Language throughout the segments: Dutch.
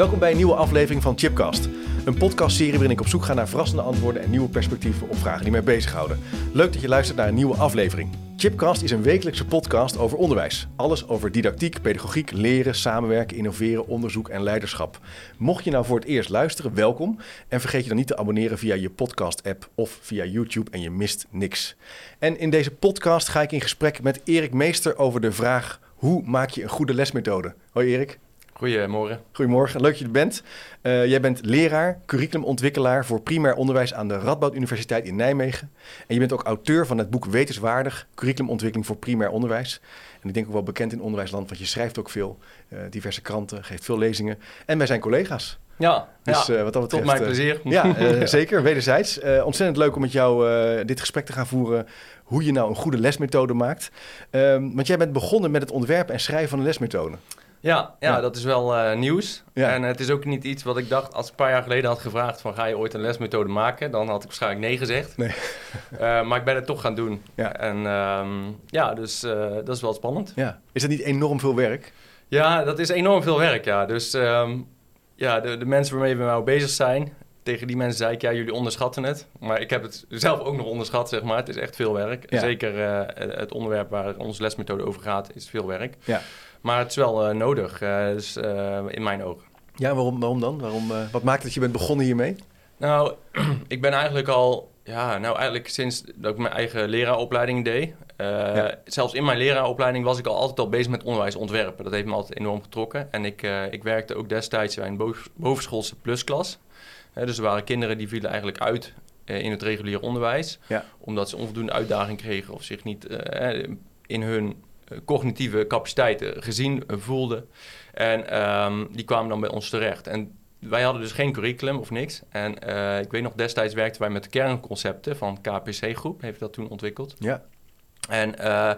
Welkom bij een nieuwe aflevering van Chipcast. Een podcastserie waarin ik op zoek ga naar verrassende antwoorden en nieuwe perspectieven op vragen die mij bezighouden. Leuk dat je luistert naar een nieuwe aflevering. Chipcast is een wekelijkse podcast over onderwijs. Alles over didactiek, pedagogiek, leren, samenwerken, innoveren, onderzoek en leiderschap. Mocht je nou voor het eerst luisteren, welkom. En vergeet je dan niet te abonneren via je podcast-app of via YouTube en je mist niks. En in deze podcast ga ik in gesprek met Erik Meester over de vraag: hoe maak je een goede lesmethode? Hoi Erik. Goedemorgen. Goedemorgen, leuk dat je er bent. Uh, jij bent leraar, curriculumontwikkelaar voor primair onderwijs aan de Radboud Universiteit in Nijmegen. En je bent ook auteur van het boek Wetenswaardig, curriculumontwikkeling voor primaair onderwijs. En ik denk ook wel bekend in onderwijsland, want je schrijft ook veel, uh, diverse kranten, geeft veel lezingen. En wij zijn collega's. Ja, dus, ja uh, wat dat betreft, tot mijn plezier. ja, zeker, wederzijds. ontzettend leuk om met jou dit gesprek te gaan voeren, hoe je nou een goede lesmethode maakt. Ehm, want jij bent begonnen met het ontwerpen en schrijven van een lesmethode. Ja, ja, dat is wel uh, nieuws. En het is ook niet iets wat ik dacht, als ik een paar jaar geleden had gevraagd van ga je ooit een lesmethode maken, dan had ik waarschijnlijk nee gezegd. Nee. uh, maar ik ben het toch gaan doen. Ja. En um, ja, dus uh, dat is wel spannend. Ja. Is dat niet enorm veel werk? Ja, dat is enorm veel werk, ja. Dus um, ja, de, de mensen waarmee we nou bezig zijn, tegen die mensen zei ik, ja, jullie onderschatten het. Maar ik heb het zelf ook nog onderschat, zeg maar. Het is echt veel werk. Ja. Zeker het onderwerp waar onze lesmethode over gaat, is veel werk. Ja. Maar het is wel uh, nodig, uh, dus, uh, in mijn ogen. Ja, waarom, waarom dan? Waarom, wat maakt dat je bent begonnen hiermee? Nou, ik ben eigenlijk al, ja, nou eigenlijk sinds dat ik mijn eigen leraaropleiding deed. Ja. Zelfs in mijn leraaropleiding was ik al altijd al bezig met onderwijsontwerpen. Dat heeft me altijd enorm getrokken. En ik, ik werkte ook destijds bij een bovenschoolse plusklas. dus er waren kinderen die vielen eigenlijk uit in het reguliere onderwijs. Ja. Omdat ze onvoldoende uitdaging kregen of zich niet in hun eh, cognitieve capaciteiten gezien eh, voelden. En um, die kwamen dan bij ons terecht. En wij hadden dus geen curriculum of niks. En uh, ik weet nog, destijds werkten wij met de kernconcepten van KPC-groep, heeft dat toen ontwikkeld. Ja. En uh,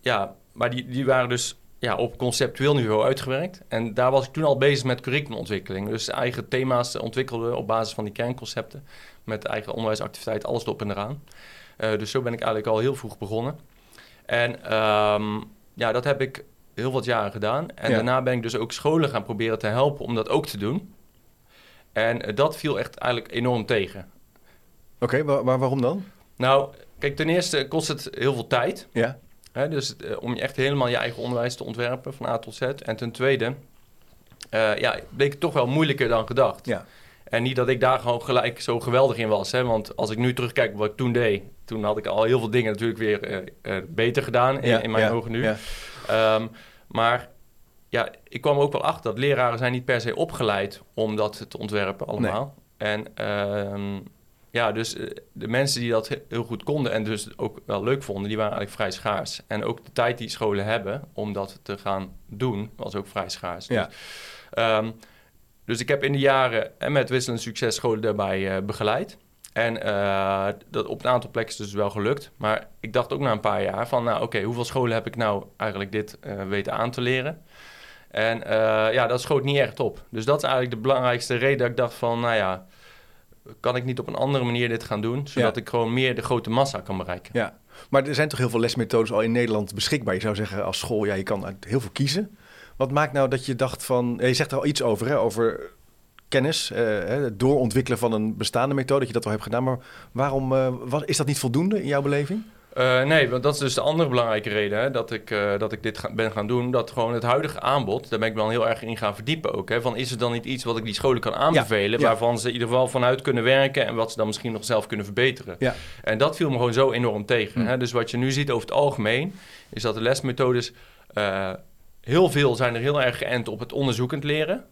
ja, maar die, die waren dus ja, op conceptueel niveau uitgewerkt. En daar was ik toen al bezig met curriculumontwikkeling. Dus eigen thema's ontwikkelden op basis van die kernconcepten. Met eigen onderwijsactiviteit, alles erop en eraan. Uh, dus zo ben ik eigenlijk al heel vroeg begonnen. En um, ja, dat heb ik heel wat jaren gedaan. En daarna ben ik dus ook scholen gaan proberen te helpen om dat ook te doen. En uh, dat viel echt eigenlijk enorm tegen. Oké, okay, waar, waarom dan? Nou, kijk, ten eerste kost het heel veel tijd. Ja. Hè, dus uh, om je echt helemaal je eigen onderwijs te ontwerpen van A tot Z. En ten tweede, uh, ja, bleek het toch wel moeilijker dan gedacht. Ja. En niet dat ik daar gewoon gelijk zo geweldig in was. Hè? Want als ik nu terugkijk wat ik toen deed, toen had ik al heel veel dingen natuurlijk weer uh, uh, beter gedaan in, in mijn ogen nu. Ja. Um, maar ja, ik kwam ook wel achter dat leraren zijn niet per se opgeleid om dat te ontwerpen allemaal. Nee. En um, ja, dus uh, de mensen die dat heel goed konden en dus ook wel leuk vonden, die waren eigenlijk vrij schaars. En ook de tijd die scholen hebben om dat te gaan doen, was ook vrij schaars. Ja. Dus, um, dus ik heb in de jaren en met wisselend succes scholen daarbij uh, begeleid. En uh, dat op een aantal plekken is dus wel gelukt. Maar ik dacht ook na een paar jaar van, nou oké, okay, hoeveel scholen heb ik nou eigenlijk dit uh, weten aan te leren? En ja, dat schoot niet echt op. Dus dat is eigenlijk de belangrijkste reden dat ik dacht van, nou ja, kan ik niet op een andere manier dit gaan doen, zodat ik gewoon meer de grote massa kan bereiken. Ja, maar er zijn toch heel veel lesmethodes al in Nederland beschikbaar. Je zou zeggen als school, ja, je kan uit heel veel kiezen. Wat maakt nou dat je dacht van... Je zegt er al iets over, hè, over kennis, uh, het doorontwikkelen van een bestaande methode, dat je dat al hebt gedaan. Maar waarom was, is dat niet voldoende in jouw beleving? Uh, nee, want dat is dus de andere belangrijke reden hè, dat, ik, uh, dat ik dit ga, ben gaan doen. Dat gewoon het huidige aanbod, daar ben ik wel heel erg in gaan verdiepen ook. Hè, van is er dan niet iets wat ik die scholen kan aanbevelen, ja, ja. waarvan ze in ieder geval vanuit kunnen werken en wat ze dan misschien nog zelf kunnen verbeteren. Ja. En dat viel me gewoon zo enorm tegen. Hm. Hè. Dus wat je nu ziet over het algemeen, is dat de lesmethodes uh, heel veel zijn er heel erg geënt op het onderzoekend leren.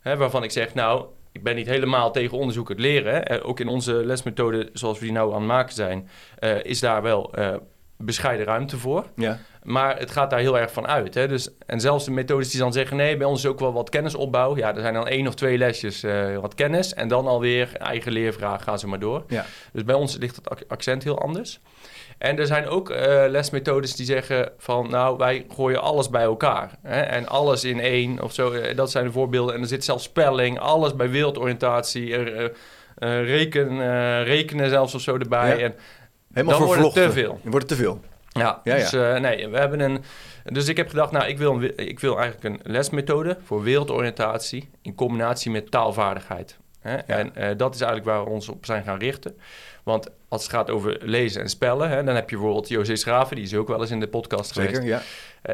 Hè, waarvan ik zeg, nou, ik ben niet helemaal tegen onderzoekend leren. Hè. Ook in onze lesmethode, zoals we die nou aan het maken zijn, uh, is daar wel uh, bescheiden ruimte voor. Ja. Maar het gaat daar heel erg van uit. Hè? Dus, en zelfs de methodes die dan zeggen... nee, bij ons is ook wel wat kennisopbouw. Ja, er zijn dan één of twee lesjes uh, wat kennis... en dan alweer eigen leervraag, gaan ze maar door. Ja. Dus bij ons ligt het accent heel anders. En er zijn ook uh, lesmethodes die zeggen van... nou, wij gooien alles bij elkaar. Hè? En alles in één of zo. Eh, dat zijn de voorbeelden. En er zit zelfs spelling, alles bij wereldoriëntatie... Uh, reken, rekenen zelfs of zo erbij. En Helemaal dan wordt het te veel. Dan wordt het te veel. Ja, ja, dus nee, we hebben een... Dus ik heb gedacht, nou, ik wil, een, ik wil eigenlijk een lesmethode voor wereldoriëntatie in combinatie met taalvaardigheid. Hè? En dat is eigenlijk waar we ons op zijn gaan richten. Want als het gaat over lezen en spellen, hè, dan heb je bijvoorbeeld José Schraven, die is ook wel eens in de podcast Zeker, geweest. ja.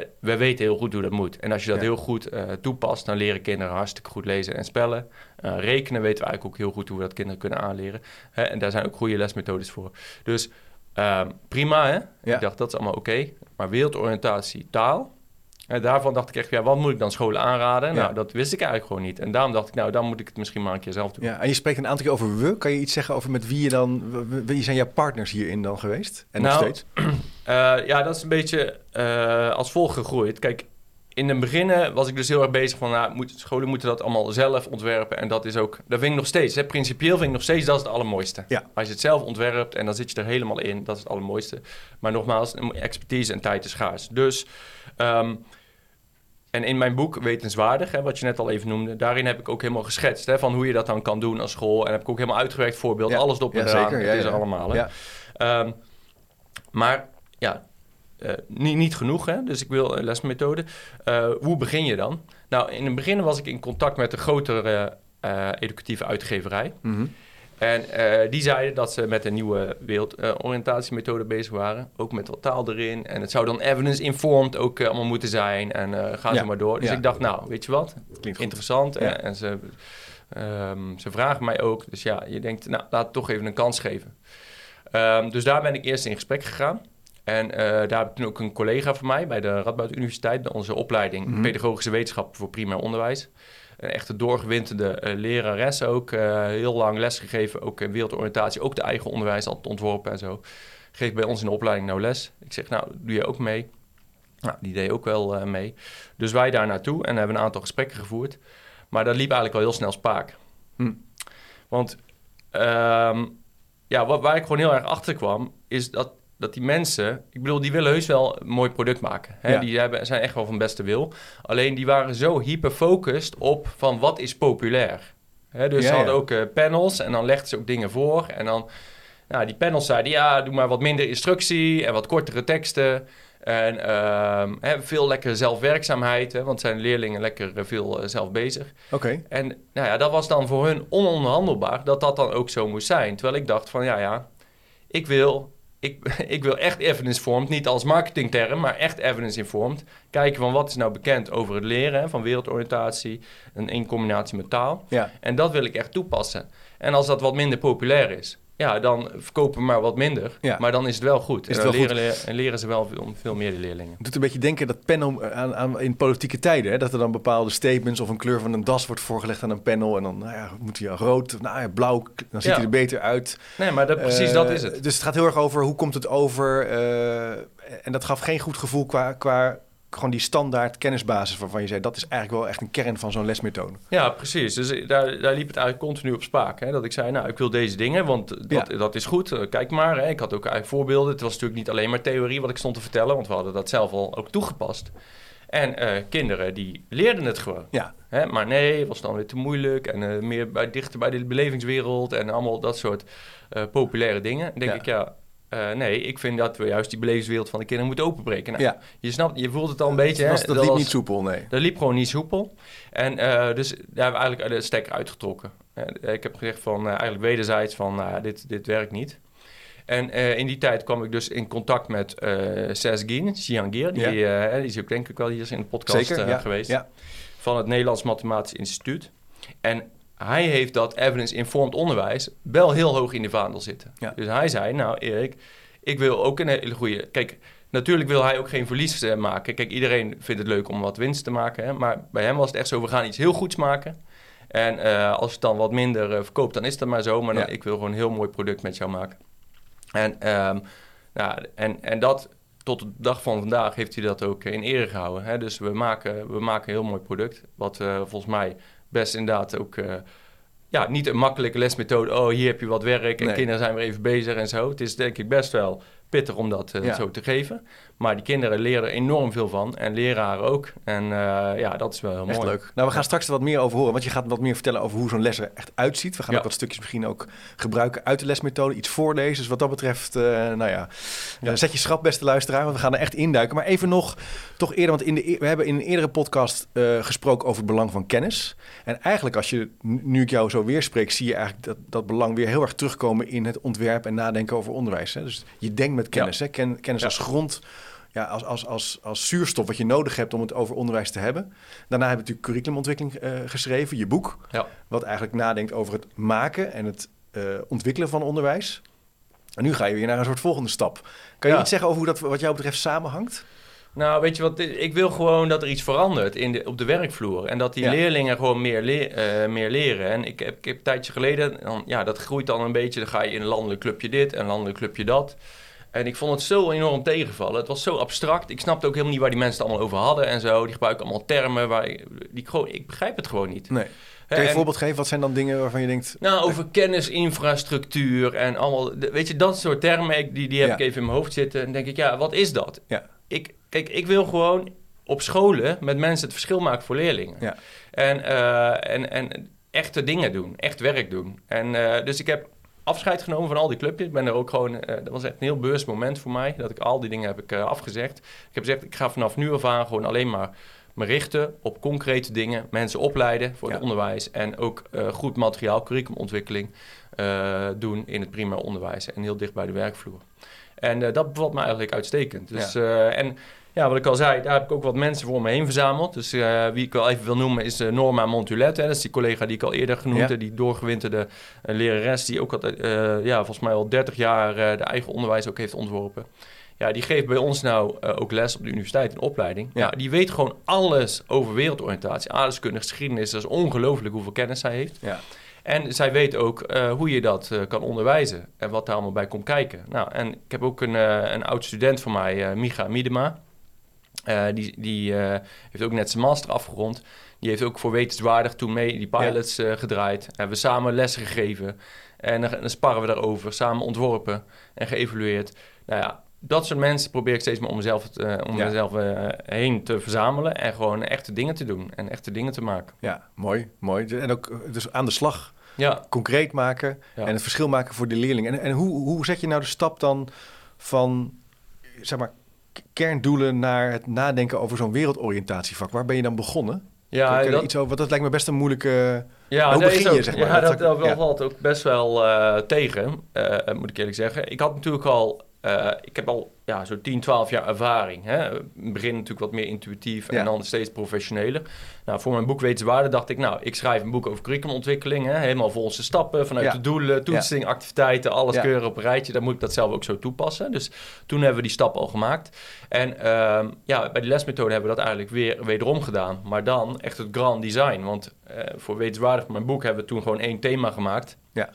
Uh, we weten heel goed hoe dat moet. En als je dat heel goed toepast, dan leren kinderen hartstikke goed lezen en spellen. rekenen weten we eigenlijk ook heel goed hoe we dat kinderen kunnen aanleren. En daar zijn ook goede lesmethodes voor. Dus Ehm, prima, hè? Ik dacht, dat is allemaal oké. Maar wereldoriëntatie, taal... En daarvan dacht ik echt, ja, wat moet ik dan scholen aanraden? Nou, dat wist ik eigenlijk gewoon niet. En daarom dacht ik, nou, dan moet ik het misschien maar een keer zelf doen. Ja, en je spreekt een aantal keer over we. Kan je iets zeggen over met wie je dan... Wie zijn jouw partners hierin dan geweest? En nog nou, steeds? Uh, ja, dat is een beetje uh, als volgt gegroeid. Kijk, in het begin was ik dus heel erg bezig van, nou, moet, scholen moeten dat allemaal zelf ontwerpen. En dat is ook, dat vind ik nog steeds, hè, principieel vind ik nog steeds, dat is het allermooiste. Ja. Als je het zelf ontwerpt en dan zit je er helemaal in, dat is het allermooiste. Maar nogmaals, expertise en tijd is schaars. Dus, um, en in mijn boek Wetenswaardig, hè, wat je net al even noemde, daarin heb ik ook helemaal geschetst hè, van hoe je dat dan kan doen als school. En heb ik ook helemaal uitgewerkt voorbeeld, alles op en ja, zeker, het is er allemaal. Hè. Um, maar ja, uh, niet, niet genoeg, hè? dus ik wil een lesmethode. Uh, hoe begin je dan? Nou, in het begin was ik in contact met een grotere uh, educatieve uitgeverij. Mm -hmm. En die zeiden dat ze met een nieuwe wereldoriëntatiemethode bezig waren. Ook met wat taal erin. En het zou dan evidence-informed ook allemaal moeten zijn. En gaan ze maar door. Dus ja. ik dacht, nou, weet je wat? Klinkt interessant. Ja. En, en ze, um, ze vragen mij ook. Dus ja, je denkt, nou, laat het toch even een kans geven. Um, dus daar ben ik eerst in gesprek gegaan. En uh, daar heb ik toen ook een collega van mij bij de Radboud Universiteit, onze opleiding mm -hmm. Pedagogische Wetenschap voor Primair Onderwijs. Een echte doorgewinterde uh, lerares ook, uh, heel lang lesgegeven, ook in wereldoriëntatie, ook de eigen onderwijs altijd ontworpen en zo. Geeft bij ons in de opleiding nou les. Ik zeg, nou, doe je ook mee? Nou, die deed ook wel mee. Dus wij daar naartoe en hebben een aantal gesprekken gevoerd. Maar dat liep eigenlijk wel heel snel spaak. Hm. Want um, ja, wat, waar ik gewoon heel erg achter kwam, is dat dat die mensen, ik bedoel, die willen heus wel een mooi product maken. Hè? Die hebben, zijn echt wel van beste wil. Alleen die waren zo hyperfocust op van wat is populair. Hè? Dus ze hadden ook uh, panels en dan legden ze ook dingen voor. En dan, nou, die panels zeiden ja, doe maar wat minder instructie en wat kortere teksten. En uh, hè, veel lekker zelfwerkzaamheid, hè, want zijn leerlingen lekker uh, veel uh, zelf bezig. Oké. En nou ja, dat was dan voor hun ononderhandelbaar dat dat dan ook zo moest zijn. Terwijl ik dacht van ja, ja, ik wil ik, ik wil echt evidence-informed, niet als marketingterm, maar echt evidence-informed. Kijken van wat is nou bekend over het leren van wereldoriëntatie en in combinatie met taal. Ja. En dat wil ik echt toepassen. En als dat wat minder populair is, ja, dan verkopen we maar wat minder. Ja. Maar dan is het wel goed. Is en dan leren, goed? En leren ze wel veel, veel meer de leerlingen. Het doet een beetje denken dat panel aan, aan, in politieke tijden... Hè, dat er dan bepaalde statements of een kleur van een das wordt voorgelegd aan een panel... en dan nou ja, moet hij rood, nou ja, blauw, dan ziet hij er beter uit. Nee, maar dat, precies uh, dat is het. Dus het gaat heel erg over hoe komt het over... Uh, en dat gaf geen goed gevoel qua, qua gewoon die standaard kennisbasis waarvan je zei... dat is eigenlijk wel echt een kern van zo'n lesmethode. Ja, precies. Dus daar, daar liep het eigenlijk continu op spaak. Hè? Dat ik zei, nou, ik wil deze dingen, want dat, ja. dat is goed. Kijk maar, hè? ik had ook eigenlijk voorbeelden. Het was natuurlijk niet alleen maar theorie wat ik stond te vertellen... want we hadden dat zelf al ook toegepast. En uh, kinderen die leerden het gewoon. Ja. Hè? Maar nee, het was dan weer te moeilijk... en uh, meer bij, dichter bij de belevingswereld... en allemaal dat soort uh, populaire dingen. Dan denk ja. ik, ja, uh, nee, ik vind dat we juist die belevingswereld van de kinderen moeten openbreken. Nou, ja. Je snapt, je voelt het al een beetje. Dat, dat, dat liep was, niet soepel, nee. Dat liep gewoon niet soepel. En uh, dus daar hebben we eigenlijk de stekker uitgetrokken. Uh, ik heb gezegd van eigenlijk wederzijds van nou dit, dit werkt niet. En in die tijd kwam ik dus in contact met Sesgin Xiangir. Die, ja. die is ook denk ik wel hier in de podcast Zeker, ja. geweest. Van het Nederlands Mathematisch Instituut. En hij heeft dat evidence-informed onderwijs wel heel hoog in de vaandel zitten. Ja. Dus hij zei, nou Erik, ik wil ook een hele goede... Kijk, natuurlijk wil hij ook geen verlies uh, maken. Kijk, iedereen vindt het leuk om wat winst te maken. Hè? Maar bij hem was het echt zo, we gaan iets heel goeds maken. En uh, als het dan wat minder uh, verkoopt, dan is dat maar zo. Maar dan, ja. ik wil gewoon een heel mooi product met jou maken. En um, Nou, en, en dat tot de dag van vandaag heeft hij dat ook in ere gehouden. Hè? Dus we maken, we maken een heel mooi product. Wat volgens mij best inderdaad ook ja, niet een makkelijke lesmethode. Oh, hier heb je wat werk en kinderen zijn weer even bezig en zo. Het is denk ik best wel pittig om dat uh, zo te geven. Maar die kinderen leren er enorm veel van. En leraren ook. En uh, ja, dat is wel heel echt mooi. leuk. Nou, we gaan straks er wat meer over horen. Want je gaat wat meer vertellen over hoe zo'n les er echt uitziet. We gaan ook wat stukjes misschien ook gebruiken uit de lesmethode. Iets voorlezen. Dus wat dat betreft, uh, nou ja, ja. zet je schrap, beste luisteraar. Want we gaan er echt induiken. Maar even nog, toch eerder. Want in de, e- we hebben in een eerdere podcast gesproken over het belang van kennis. En eigenlijk als je, nu ik jou zo weer spreek, zie je eigenlijk dat, dat belang weer heel erg terugkomen in het ontwerp en nadenken over onderwijs. Hè? Dus je denkt met kennis. Hè? Ken, kennis als grond, ja, als, als, als, als zuurstof wat je nodig hebt om het over onderwijs te hebben. Daarna heb je natuurlijk curriculumontwikkeling uh, geschreven, je boek. Ja. Wat eigenlijk nadenkt over het maken en het uh, ontwikkelen van onderwijs. En nu ga je weer naar een soort volgende stap. Kan je iets zeggen over hoe dat wat jou betreft samenhangt? Nou, weet je wat, ik wil gewoon dat er iets verandert in de, op de werkvloer. En dat die leerlingen gewoon meer, uh, meer leren. En ik heb, ik heb een tijdje geleden, dan, ja, dat groeit dan een beetje. Dan ga je in een landelijk clubje dit en een landelijk clubje dat. En ik vond het zo enorm tegenvallen. Het was zo abstract. Ik snapte ook helemaal niet waar die mensen het allemaal over hadden en zo. Die gebruiken allemaal termen waar ik, die gewoon, ik begrijp het gewoon niet. Nee. Kan je een voorbeeld geven? Wat zijn dan dingen waarvan je denkt... Nou, over kennisinfrastructuur en allemaal... Weet je, dat soort termen, die, die heb ik even in mijn hoofd zitten. En denk ik, ja, wat is dat? Ja. Ik, kijk, ik wil gewoon op scholen met mensen het verschil maken voor leerlingen. Ja. En, uh, en, en echte dingen doen, echt werk doen. En uh, dus ik heb afscheid genomen van al die clubjes. Ik ben er ook gewoon, uh, dat was echt een heel bewust moment voor mij, dat ik al die dingen heb ik uh, afgezegd. Ik heb gezegd, ik ga vanaf nu af aan gewoon alleen maar me richten op concrete dingen, mensen opleiden voor het onderwijs en ook uh, goed materiaal, curriculumontwikkeling doen in het primair onderwijs en heel dicht bij de werkvloer. En dat bevalt me eigenlijk uitstekend. Dus, ja. en ja, wat ik al zei, daar heb ik ook wat mensen voor me heen verzameld. Dus uh, wie ik wel even wil noemen is uh, Norma Montulet. Hè. Dat is die collega die ik al eerder genoemd heb. Die doorgewinterde uh, lerares die ook altijd, ja, volgens mij al 30 jaar de eigen onderwijs ook heeft ontworpen. Ja, die geeft bij ons nou ook les op de universiteit in opleiding. Ja. die weet gewoon alles over wereldoriëntatie, aardeskunde, geschiedenis. Dat is ongelooflijk hoeveel kennis zij heeft. Ja. En zij weet ook hoe je dat kan onderwijzen en wat daar allemaal bij komt kijken. Nou, en ik heb ook een, een oud student van mij, Micha Miedema. Uh, die die uh, heeft ook net zijn master afgerond. Die heeft ook voor wetenswaardig toen mee die pilots ja. uh, gedraaid. Hebben we samen lessen gegeven. En dan, dan, sparren we daarover. Samen ontworpen en geëvalueerd. Nou ja, dat soort mensen probeer ik steeds maar om mezelf, om ja. mezelf heen te verzamelen. En gewoon echte dingen te doen. En echte dingen te maken. Ja, mooi. mooi. En ook dus aan de slag. Ja. Concreet maken. En het verschil maken voor de leerling. En, en hoe, hoe zet je nou de stap dan van... Zeg maar, kerndoelen naar het nadenken over zo'n wereldoriëntatievak. Waar ben je dan begonnen? Ja, dat... iets over, dat lijkt me best een moeilijke... Ja, hoe begin je, zeg maar? Ja, dat, dat, dat valt ook best wel uh, tegen, uh, moet ik eerlijk zeggen. Ik had natuurlijk al... Uh, ik heb al ja, zo'n 10, 12 jaar ervaring. Hè. In het begin natuurlijk wat meer intuïtief en dan steeds professioneler. Nou, voor mijn boek Wetenswaarde dacht ik, nou, ik schrijf een boek over curriculumontwikkeling. Hè, helemaal volgens stappen, vanuit de doelen, toetsing, activiteiten, alles keuren op een rijtje. Dan moet ik dat zelf ook zo toepassen. Dus toen hebben we die stap al gemaakt. En uh, ja, bij die lesmethode hebben we dat eigenlijk weer wederom gedaan. Maar dan echt het grand design. Want uh, voor Wetenswaarde van mijn boek hebben we toen gewoon één thema gemaakt. Ja.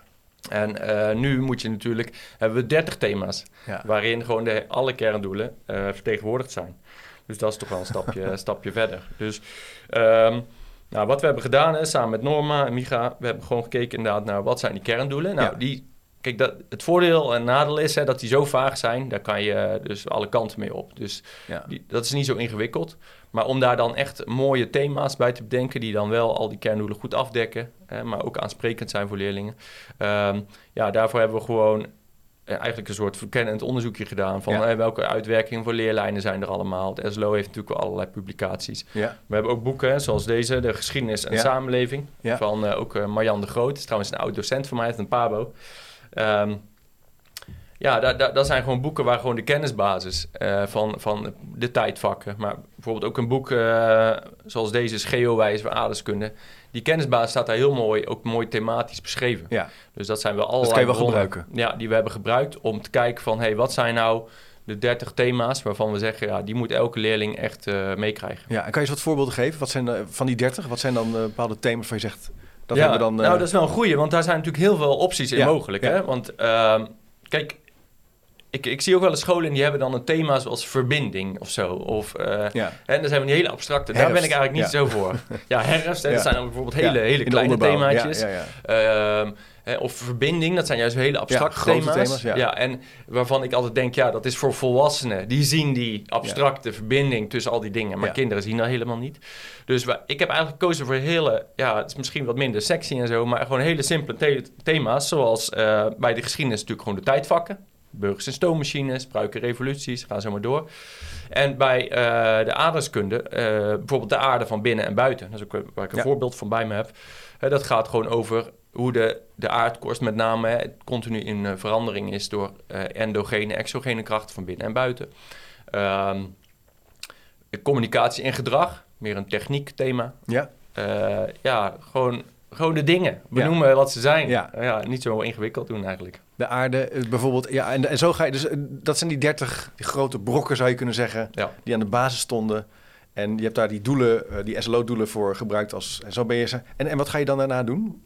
En uh, nu moet je natuurlijk, hebben we 30 thema's, ja. waarin gewoon de, alle kerndoelen uh, vertegenwoordigd zijn. Dus dat is toch wel een stapje, stapje verder. Dus um, nou, wat we hebben gedaan, is, samen met Norma en Micha, we hebben gewoon gekeken inderdaad naar wat zijn die kerndoelen. Nou, ja. die, kijk, dat, het voordeel en nadeel is hè, dat die zo vaag zijn, daar kan je dus alle kanten mee op. Dus ja. die, dat is niet zo ingewikkeld. Maar om daar dan echt mooie thema's bij te bedenken, die dan wel al die kerndoelen goed afdekken, hè, maar ook aansprekend zijn voor leerlingen. Um, ja, daarvoor hebben we gewoon eh, eigenlijk een soort verkennend onderzoekje gedaan van ja. welke uitwerkingen voor leerlijnen zijn er allemaal. Het SLO heeft natuurlijk allerlei publicaties. Ja. We hebben ook boeken zoals deze, De Geschiedenis en ja. Samenleving, van uh, ook uh, Marjan de Groot. is trouwens een oud docent van mij uit een PABO. Um, ja, dat, dat, zijn gewoon boeken waar gewoon de kennisbasis uh, van, van de tijdvakken. Maar bijvoorbeeld ook een boek uh, zoals deze, is Geowijs voor aardeskunde. Die kennisbasis staat daar heel mooi, ook mooi thematisch beschreven. Ja. Dus dat zijn wel allerlei... Dat kan je wel gebruiken. Ja, die we hebben gebruikt om te kijken van... hé, hey, wat zijn nou de 30 thema's waarvan we zeggen... ja, die moet elke leerling echt uh, meekrijgen. Ja, en kan je eens wat voorbeelden geven? Wat zijn van die 30? Wat zijn dan bepaalde thema's waar je zegt... Dat ja, we dan, nou, dat is wel een goeie, want daar zijn natuurlijk heel veel opties in ja, mogelijk. Hè? Want uh, kijk, ik, ik zie ook wel eens scholen die hebben dan een thema zoals verbinding of zo. Of, uh, ja. En dan zijn we die hele abstracte. Daar ben ik eigenlijk niet zo voor. Ja, herfst. Hè, dat zijn dan bijvoorbeeld hele, hele kleine themaatjes. Uh, of verbinding, dat zijn juist hele abstracte thema's. thema's ja. en waarvan ik altijd denk, ja, dat is voor volwassenen. Die zien die abstracte verbinding tussen al die dingen. Maar kinderen zien dat helemaal niet. Dus ik heb eigenlijk gekozen voor hele, ja, het is misschien wat minder sexy en zo, maar gewoon hele simpele thema's. Zoals uh, bij de geschiedenis natuurlijk gewoon de tijdvakken burgers en stoommachines, pruiken revoluties, gaan zo maar door. En bij uh, de aardrijkskunde, uh, bijvoorbeeld de aarde van binnen en buiten, dat is ook waar ik een voorbeeld van bij me heb. Uh, dat gaat gewoon over hoe de, de aardkorst met name continu in verandering is door endogene, exogene krachten van binnen en buiten. Ehm, communicatie en gedrag, meer een techniek thema. Ja. ja, gewoon gewoon de dingen. Benoemen wat ze zijn. Ja. ja. Niet zo ingewikkeld doen eigenlijk. De aarde eh, bijvoorbeeld. Ja, en, en zo ga je. Dus eh, dat zijn die 30 grote brokken, zou je kunnen zeggen. Die aan de basis stonden. En je hebt daar die doelen, eh, die SLO-doelen voor gebruikt. Als, en zo ben je ze. En, en wat ga je dan daarna doen?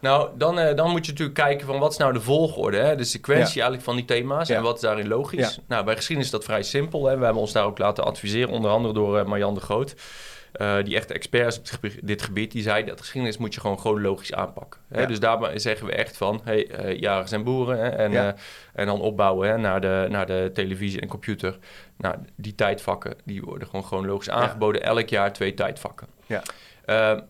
Nou, dan, dan moet je natuurlijk kijken van wat is nou de volgorde, hè? de sequentie eigenlijk van die thema's en wat is daarin logisch. Nou, bij geschiedenis is dat vrij simpel. Hè? We hebben ons daar ook laten adviseren, onder andere door uh, Marjan de Groot. Uh, die echt experts op dit gebied, die zeiden dat geschiedenis moet je gewoon chronologisch aanpakken. Hè? Dus daar zeggen we echt van, hey, uh, jagers en boeren hè? En, uh, en dan opbouwen hè? Naar, de, naar de televisie en computer. Nou, die tijdvakken, die worden gewoon chronologisch aangeboden. Elk jaar twee tijdvakken. Ja.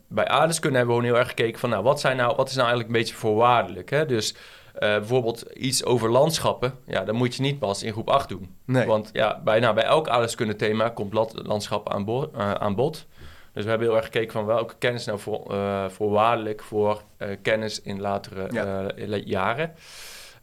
Bij aardeskunde hebben we gewoon heel erg gekeken van, nou, wat, zijn nou, wat is nou eigenlijk een beetje voorwaardelijk? Hè? Dus uh, bijvoorbeeld iets over landschappen, ja, dan moet je niet pas in groep 8 doen. Nee. Want ja, bijna bij elk aardeskunde thema komt landschap aan, bo uh, aan bod. Dus we hebben heel erg gekeken van welke kennis nou voor, uh, voorwaardelijk voor uh, kennis in latere ja. uh, jaren.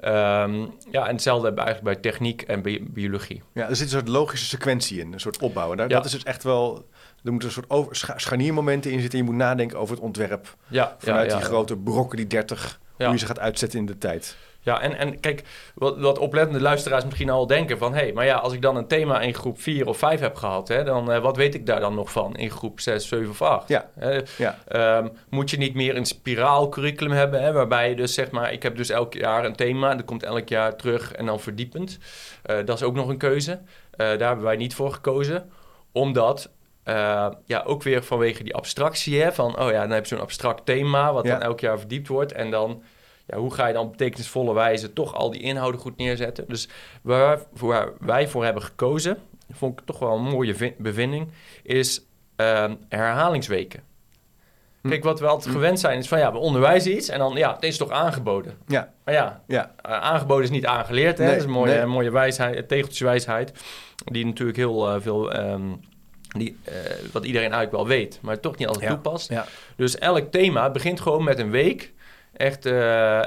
Um, ja, en hetzelfde hebben we eigenlijk bij techniek en bi biologie. Ja, er zit een soort logische sequentie in, een soort opbouwen. Daar, ja. Dat is dus echt wel... Er moeten een soort over, scha scharniermomenten in zitten. Je moet nadenken over het ontwerp. Ja, vanuit die grote brokken, die 30, hoe je ze gaat uitzetten in de tijd. Ja, en, en kijk, wat, wat oplettende luisteraars misschien al denken van... hé, hey, maar ja, als ik dan een thema in groep 4 of 5 heb gehad... Hè, dan uh, wat weet ik daar dan nog van in groep 6, 7 of 8? Ja. ja. Um, moet je niet meer een spiraalcurriculum hebben... Hè, waarbij je dus zeg maar... ik heb dus elk jaar een thema, dat komt elk jaar terug en dan verdiepend. Uh, dat is ook nog een keuze. Uh, daar hebben wij niet voor gekozen, omdat... Uh, ja, ook weer vanwege die abstractie, hè, van oh ja, dan heb je zo'n abstract thema wat ja. dan elk jaar verdiept wordt en dan ja, hoe ga je dan op betekenisvolle wijze toch al die inhouden goed neerzetten? Dus waar, waar wij voor hebben gekozen, vond ik toch wel een mooie bevinding, is uh, herhalingsweken. Hm. Kijk, wat we altijd hm. gewend zijn is van ja, we onderwijzen iets en dan ja, het is toch aangeboden. Ja. Maar ja, ja. Uh, aangeboden is niet aangeleerd. Hè? dat is een mooie, nee. mooie wijsheid, tegeltjeswijsheid, die natuurlijk heel uh, veel. Um, die, uh, wat iedereen eigenlijk wel weet, maar toch niet altijd ja. toepast. Ja. Dus elk thema begint gewoon met een week echt uh, uh,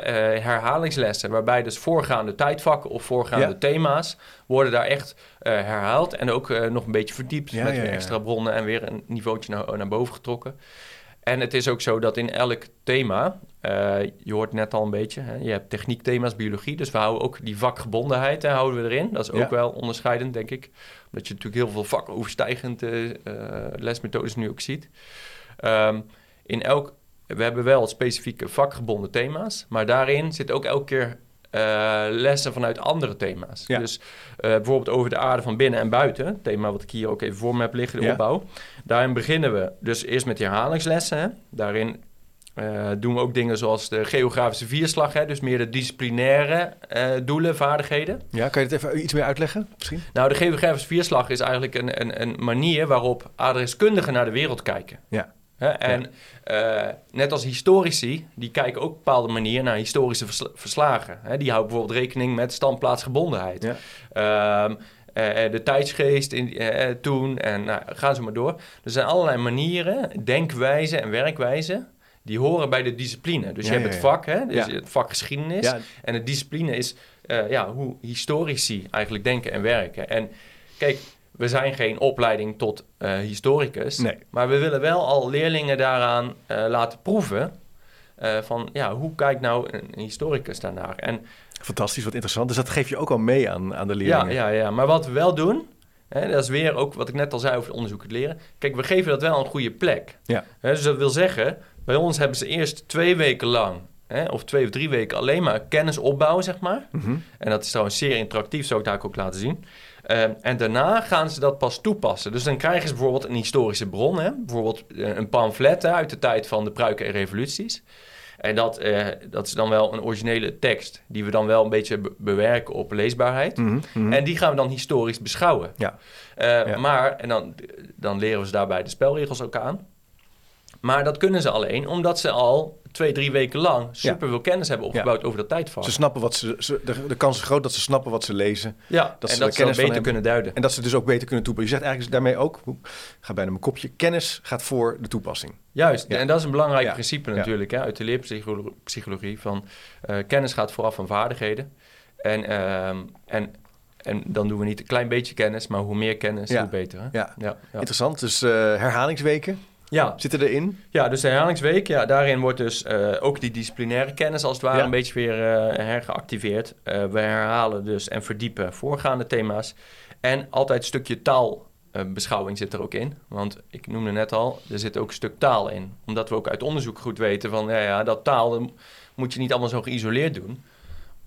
herhalingslessen, waarbij dus voorgaande tijdvakken of voorgaande thema's worden daar echt herhaald en ook nog een beetje verdiept met ja, extra bronnen en weer een niveautje naar, naar boven getrokken. En het is ook zo dat in elk thema, je hoort net al een beetje, hè, je hebt techniekthema's, biologie, dus we houden ook die vakgebondenheid hè, houden we erin. Dat is ook wel onderscheidend, denk ik. Omdat je natuurlijk heel veel vakoverstijgend lesmethodes nu ook ziet. Um, in elk we hebben wel specifieke vakgebonden thema's, maar daarin zit ook elke keer uh, lessen vanuit andere thema's. Dus uh, bijvoorbeeld over de aarde van binnen en buiten, thema wat ik hier ook even voor me heb liggen, de ja. opbouw. Daarin beginnen we dus eerst met die herhalingslessen. Hè. Daarin uh, doen we ook dingen zoals de geografische vierslag, hè, dus meer de disciplinaire doelen, vaardigheden. Ja, kan je het even iets meer uitleggen misschien? Nou, de geografische vierslag is eigenlijk een, een, een manier waarop adreskundigen naar de wereld kijken. Ja. En ja. uh, net als historici, die kijken ook op een bepaalde manier naar historische vers verslagen. Hè? Die houden bijvoorbeeld rekening met standplaatsgebondenheid. Ja. Um, uh, de tijdsgeest in, uh, toen en nou, gaan ze maar door. Er zijn allerlei manieren, denkwijzen en werkwijzen die horen bij de discipline. Dus ja, je hebt het vak, hè? Dus het vak geschiedenis. En de discipline is ja, hoe historici eigenlijk denken en werken. En kijk, we zijn geen opleiding tot uh, historicus. Nee. Maar we willen wel al leerlingen daaraan uh, laten proeven. Uh, van ja, hoe kijkt nou een, historicus daarnaar? En, Fantastisch, wat interessant. Dus dat geef je ook al mee aan, aan de leerlingen. Ja, ja, ja. maar wat we wel doen, hè, dat is weer ook wat ik net al zei over het onderzoek het leren. Kijk, we geven dat wel een goede plek. Ja. Hè, dus dat wil zeggen, bij ons hebben ze eerst twee weken lang hè, of twee of drie weken alleen maar kennis opbouwen, zeg maar. Mhm. En dat is trouwens zeer interactief, zou ik daar ook laten zien. Ehm, en daarna gaan ze dat pas toepassen. Dus dan krijgen ze bijvoorbeeld een historische bron, hè? bijvoorbeeld eh, een pamflet uit de tijd van de pruiken en revoluties. En dat, uh, dat is dan wel een originele tekst, die we dan wel een beetje bewerken op leesbaarheid. Mhm, mhm. En die gaan we dan historisch beschouwen. Ja. Uh, Maar, en dan, dan leren we ze daarbij de spelregels ook aan. Maar dat kunnen ze alleen omdat ze al twee, drie weken lang super veel kennis hebben opgebouwd over dat tijdvak. Ze snappen wat ze, ze de, de, kans is groot dat ze snappen wat ze lezen. Ja, dat en ze dat kennis beter kunnen duiden. En dat ze dus ook beter kunnen toepassen. Je zegt eigenlijk daarmee ook, ga bijna mijn kopje, kennis gaat voor de toepassing. Juist, en dat is een belangrijk principe natuurlijk hè, uit de leerpsychologie van uh, kennis gaat vooraf van vaardigheden. En, uh, en en dan doen we niet een klein beetje kennis, maar hoe meer kennis, hoe beter. Hè? Ja. Ja, interessant. Dus uh, herhalingsweken. Ja. Zitten erin? Ja, dus de herhalingsweek, ja, daarin wordt dus uh, ook die disciplinaire kennis als het ware een beetje weer uh, hergeactiveerd. Uh, we herhalen dus en verdiepen voorgaande thema's. En altijd een stukje taalbeschouwing zit er ook in. Want ik noemde net al, er zit ook een stuk taal in. Omdat we ook uit onderzoek goed weten van, ja, ja dat taal moet je niet allemaal zo geïsoleerd doen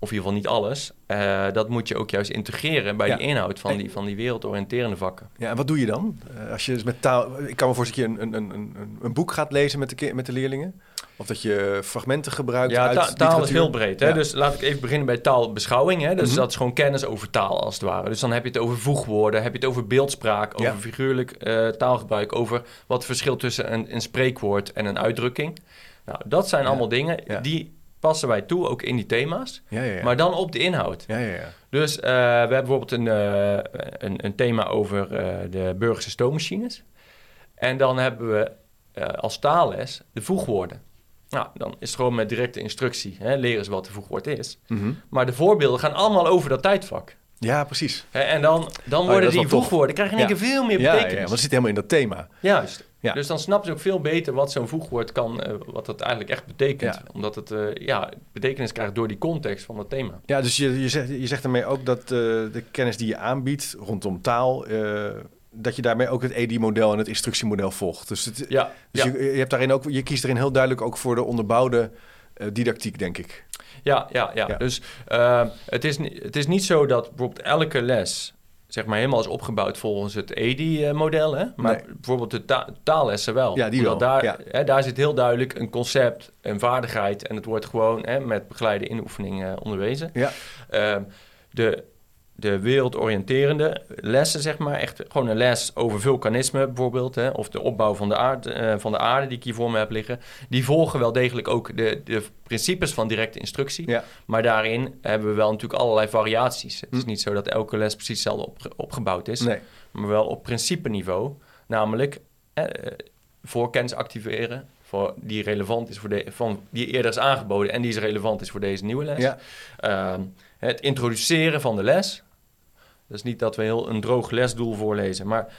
of in ieder geval niet alles, uh, dat moet je ook juist integreren bij die inhoud van die, van die wereldoriënterende vakken. Ja, en wat doe je dan? Uh, als je dus met taal, ik kan me voorstellen dat je een, een, een, een boek gaat lezen met de, met de leerlingen. Of dat je fragmenten gebruikt. Ja, uit taal is heel breed. Hè? Ja. Dus laat ik even beginnen bij taalbeschouwing. Hè? Dus mm -hmm. dat is gewoon kennis over taal als het ware. Dus dan heb je het over voegwoorden, heb je het over beeldspraak, over ja. figuurlijk uh, taalgebruik, over wat het verschil tussen een, een spreekwoord en een uitdrukking. Nou, dat zijn allemaal dingen die passen wij toe, ook in die thema's. Ja, ja, ja. Maar dan op de inhoud. Dus uh, we hebben bijvoorbeeld een, uh, een, een, thema over uh, de burgerse stoommachines. En dan hebben we als taalles de voegwoorden. Nou, dan is het gewoon met directe instructie. Hè, leren ze wat de voegwoord is. Mm -hmm. Maar de voorbeelden gaan allemaal over dat tijdvak. Ja, precies. En dan, dan worden oh, die voegwoorden, krijgen in één keer veel meer betekenis. Ja, want het zit helemaal in dat thema. Juist. Ja. Dus dan snappen ze ook veel beter wat zo'n voegwoord kan, uh, wat dat eigenlijk echt betekent. Omdat het uh, ja, betekenis krijgt door die context van het thema. Ja, dus je, je, zegt, je zegt daarmee ook dat uh, de kennis die je aanbiedt rondom taal, dat je daarmee ook het ED-model en het instructiemodel volgt. Dus, het, ja, dus ja. Je, je, hebt daarin ook, je kiest erin heel duidelijk ook voor de onderbouwde didactiek, denk ik. Ja, ja, ja. ja. dus het, is, het is niet zo dat bijvoorbeeld elke les zeg maar helemaal is opgebouwd volgens het EDI-model. Hè? Maar nee. bijvoorbeeld de ta taallessen wel. Ja, die wel. Daar, ja. hè, daar zit heel duidelijk een concept, een vaardigheid... en het wordt gewoon hè, met begeleide inoefening uh, onderwezen. Ja. Uh, de de wereldoriënterende lessen, zeg maar. Echt gewoon een les over vulkanisme bijvoorbeeld. Hè, of de opbouw van de, aarde, uh, van de aarde die ik hier voor me heb liggen. Die volgen wel degelijk ook de, de principes van directe instructie. Ja. Maar daarin hebben we wel natuurlijk allerlei variaties. Het is hm. niet zo dat elke les precies hetzelfde op, opgebouwd is. Nee. Maar wel op principeniveau. Namelijk eh, voorkennis activeren voor, die relevant is voor de, van, die eerder is aangeboden en die is relevant is voor deze nieuwe les. Ja. Uh, het introduceren van de les, dus niet dat we heel een droog lesdoel voorlezen, maar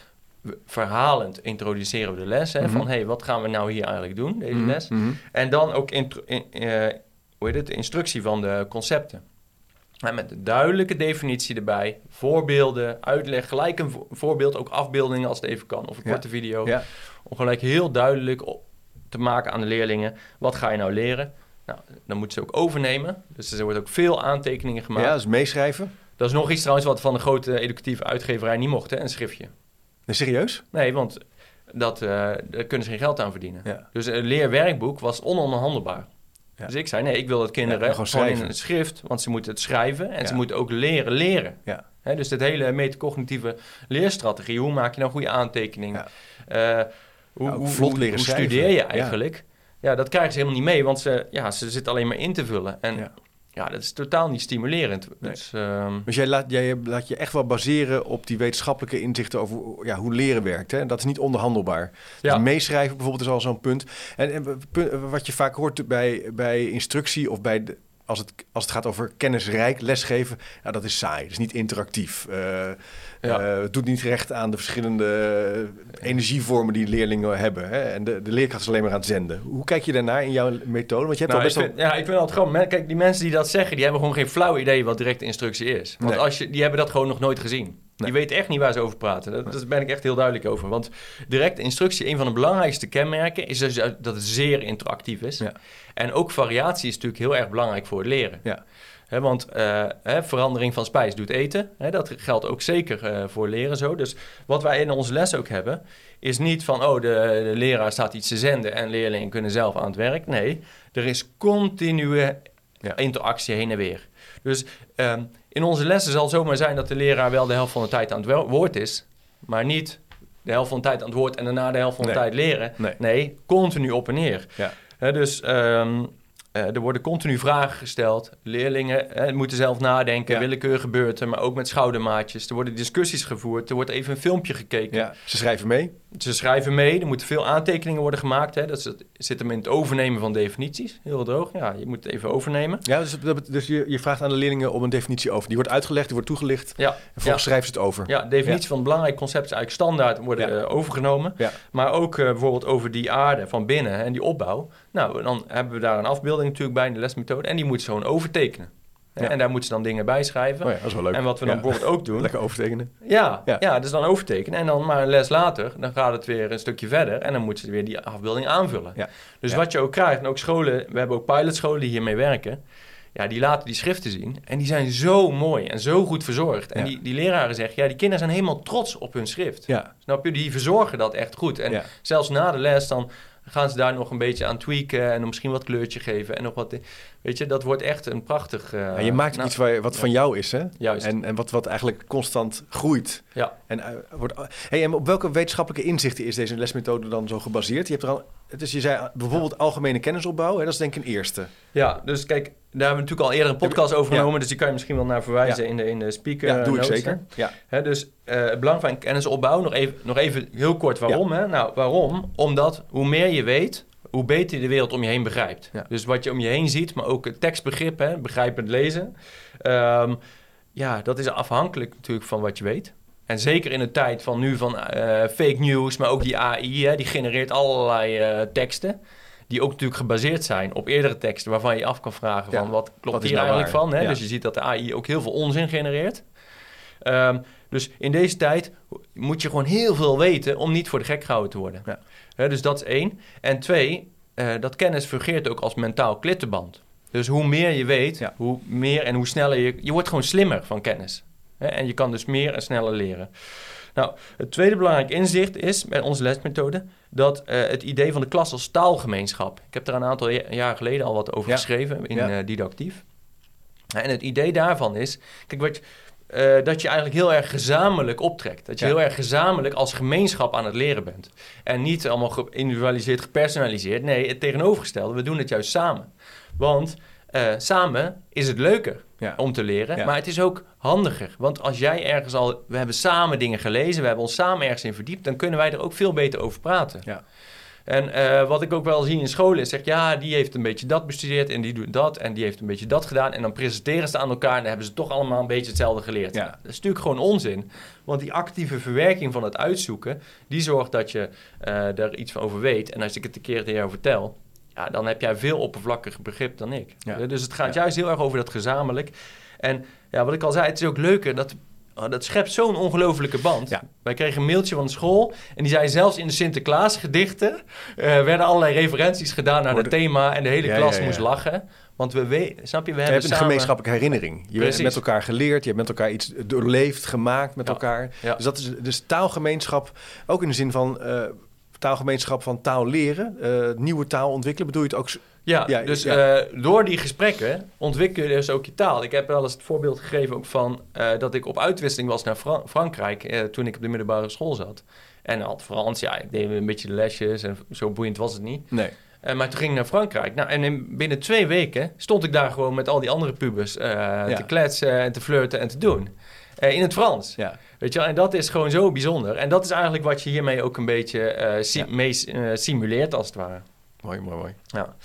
verhalend introduceren we de les. Hè, mm -hmm. Van, hé, hey, wat gaan we nou hier eigenlijk doen, deze mm -hmm. les? Mm -hmm. En dan ook in, uh, hoe heet het, de instructie van de concepten. En met een duidelijke definitie erbij, voorbeelden, uitleg, gelijk een voorbeeld, ook afbeeldingen als het even kan, of een ja. korte video. Ja. Om gelijk heel duidelijk te maken aan de leerlingen, wat ga je nou leren? Nou, dan moeten ze ook overnemen. Dus er wordt ook veel aantekeningen gemaakt. Ja, dus meeschrijven. Dat is nog iets trouwens wat van de grote educatieve uitgeverij niet mocht, hè? een schriftje. Nee, serieus? Nee, want dat, uh, daar kunnen ze geen geld aan verdienen. Ja. Dus een leerwerkboek was ononderhandelbaar. Ja. Dus ik zei, nee, ik wil dat kinderen ja, gewoon, gewoon in een schrift, want ze moeten het schrijven en ze moeten ook leren leren. Dus dit hele metacognitieve leerstrategie, hoe maak je nou goede aantekeningen? Uh, hoe, hoe, vlot leren hoe, hoe studeer je eigenlijk? Ja. dat krijgen ze helemaal niet mee, want ze, ja, ze zitten alleen maar in te vullen. En ja, dat is totaal niet stimulerend. Nee. Dus, um... dus jij, laat, jij laat je echt wel baseren op die wetenschappelijke inzichten over ja, hoe leren werkt. Hè? Dat is niet onderhandelbaar. Ja. Dus meeschrijven bijvoorbeeld is al zo'n punt. En, en, wat je vaak hoort bij, bij instructie of bij de, als het, als het gaat over kennisrijk lesgeven, ja, dat is saai. Dat is niet interactief. Uh, ja. uh, het doet niet recht aan de verschillende energievormen die leerlingen hebben. Hè? En de, de leerkracht is alleen maar aan het zenden. Hoe kijk je daarnaar in jouw methode? Want je hebt nou, best ik vind, Ja, ik vind het gewoon... Kijk, die mensen die dat zeggen, die hebben gewoon geen flauw idee wat directe instructie is. Want nee. als je, die hebben dat gewoon nog nooit gezien. Die weten echt niet waar ze over praten. Daar nee. ben ik echt heel duidelijk over. Want directe instructie, een van de belangrijkste kenmerken... is dus dat het zeer interactief is. Ja. En ook variatie is natuurlijk heel erg belangrijk voor het leren. Ja. want uh, verandering van spijs doet eten. dat geldt ook zeker uh, voor leren zo. Dus wat wij in onze les ook hebben, is niet van... oh, de, de leraar staat iets te zenden en leerlingen kunnen zelf aan het werk. Nee, er is continue ja. interactie heen en weer. Dus um, in onze lessen zal het zomaar zijn dat de leraar wel de helft van de tijd aan het woord is, maar niet de helft van de tijd aan het woord en daarna de helft van de tijd leren. Nee. nee. continu op en neer. Ja. dus um, uh, er worden continu vragen gesteld. Leerlingen moeten zelf nadenken. Ja. Willekeur gebeurt er, maar ook met schoudermaatjes. Er worden discussies gevoerd. Er wordt even een filmpje gekeken. Ja. Ze schrijven mee? Ze schrijven mee. Er moeten veel aantekeningen worden gemaakt. Hè. Dat zit hem in het overnemen van definities. Heel droog. Ja, je moet het even overnemen. Ja, dus, dus je, je, vraagt aan de leerlingen om een definitie over. Die wordt uitgelegd, die wordt toegelicht. Ja. En vervolgens schrijven ze het over. Ja, definitie van belangrijk concept is eigenlijk standaard worden uh, overgenomen. Maar ook uh, bijvoorbeeld over die aarde van binnen en die opbouw. Nou, dan hebben we daar een afbeelding natuurlijk bij in de lesmethode. En die moet ze gewoon overtekenen. En daar moeten ze dan dingen bij schrijven. Oh ja, dat is wel leuk. En wat we dan bijvoorbeeld ook doen... Lekker overtekenen. Ja, ja. ja, dus dan overtekenen. En dan maar een les later, dan gaat het weer een stukje verder. En dan moeten ze weer die afbeelding aanvullen. Ja. Dus wat je ook krijgt, en ook scholen... We hebben ook pilotscholen die hiermee werken. Ja, die laten die schriften zien. En die zijn zo mooi en zo goed verzorgd. En die, die leraren zeggen, ja, die kinderen zijn helemaal trots op hun schrift. Ja. Snap je? Die verzorgen dat echt goed. En zelfs na de les dan gaan ze daar nog een beetje aan tweaken en misschien wat kleurtje geven en nog wat. Weet je, dat wordt echt een prachtig. Uh, je maakt nou, iets waar, wat van jou is, hè? Juist. En, en wat, wat eigenlijk constant groeit. Ja. En, uh, wordt, hey, en op welke wetenschappelijke inzichten is deze lesmethode dan zo gebaseerd? Je hebt er al, dus je zei bijvoorbeeld algemene kennisopbouw, hè? dat is denk ik een eerste. Ja, dus kijk, daar hebben we natuurlijk al eerder een podcast over genomen, dus die kan je misschien wel naar verwijzen in, de, in de speaker. Ja, doe ik zeker. Ja. Hè, dus uh, het belang van kennisopbouw, nog even, nog even heel kort waarom. Hè? Nou, waarom? Omdat hoe meer je weet, hoe beter je de wereld om je heen begrijpt. Dus wat je om je heen ziet, maar ook het tekstbegrip, hè, begrijpend lezen. Um, ja, dat is afhankelijk natuurlijk van wat je weet. En zeker in de tijd van nu van uh, fake news, maar ook die AI, hè, die genereert allerlei uh, teksten die ook natuurlijk gebaseerd zijn op eerdere teksten waarvan je af kan vragen van wat klopt hier nou eigenlijk van. Hè? Dus je ziet dat de AI ook heel veel onzin genereert. Um, dus in deze tijd moet je gewoon heel veel weten om niet voor de gek gehouden te worden. Ja. Dus dat is één. En twee, uh, dat kennis fungeert ook als mentaal klittenband. Dus hoe meer je weet, hoe meer en hoe sneller je... Je wordt gewoon slimmer van kennis. en je kan dus meer en sneller leren. Nou, het tweede belangrijk inzicht is bij onze lesmethode dat uh, het idee van de klas als taalgemeenschap. Ik heb er een aantal jaar geleden al wat over geschreven in ja. uh, Didactief. En het idee daarvan is, kijk, wat, uh, dat je eigenlijk heel erg gezamenlijk optrekt. Dat je heel erg gezamenlijk als gemeenschap aan het leren bent. En niet allemaal geïndividualiseerd, gepersonaliseerd. Nee, het tegenovergestelde, we doen het juist samen. Want uh, samen is het leuker ja. om te leren, maar het is ook handiger. Want als jij ergens al, we hebben samen dingen gelezen, we hebben ons samen ergens in verdiept, dan kunnen wij er ook veel beter over praten. Ja. En uh, wat ik ook wel zie in scholen is, zeg ja, die heeft een beetje dat bestudeerd en die doet dat en die heeft een beetje dat gedaan. En dan presenteren ze aan elkaar en dan hebben ze toch allemaal een beetje hetzelfde geleerd. Ja. Dat is natuurlijk gewoon onzin. Want die actieve verwerking van het uitzoeken, die zorgt dat je uh, daar iets van over weet. En als ik het een keer tegen jou vertel, ja, dan heb jij veel oppervlakkiger begrip dan ik. Ja. Dus het gaat juist heel erg over dat gezamenlijk. En ja, wat ik al zei, het is ook leuker dat Oh, dat schept zo'n ongelofelijke band. Ja. Wij kregen een mailtje van de school en die zei zelfs in de Sinterklaasgedichten uh, werden allerlei referenties gedaan naar het thema en de hele klas moest lachen. Want we weten, snap je, we hebben, samen... een gemeenschappelijke herinnering. Je hebt met elkaar geleerd, je hebt met elkaar iets doorleefd, gemaakt met elkaar. Dus dat is dus taalgemeenschap, ook in de zin van uh, taalgemeenschap van taal leren, uh, nieuwe taal ontwikkelen. Bedoel je het ook ja, dus Uh, door die gesprekken ontwikkel je dus ook je taal. Ik heb wel eens het voorbeeld gegeven ook van uh, dat ik op uitwisseling was naar Fra Frankrijk uh, toen ik op de middelbare school zat. En had Frans, ja, ik deed een beetje de lesjes en zo boeiend was het niet. Nee. maar toen ging ik naar Frankrijk. Nou, en in, binnen twee weken stond ik daar gewoon met al die andere pubers ja. te kletsen en te flirten en te doen. In het Frans. Ja. Weet je wel? En dat is gewoon zo bijzonder. En dat is eigenlijk wat je hiermee ook een beetje si ja. mee simuleert, als het ware. Mooi, mooi, mooi. Ja.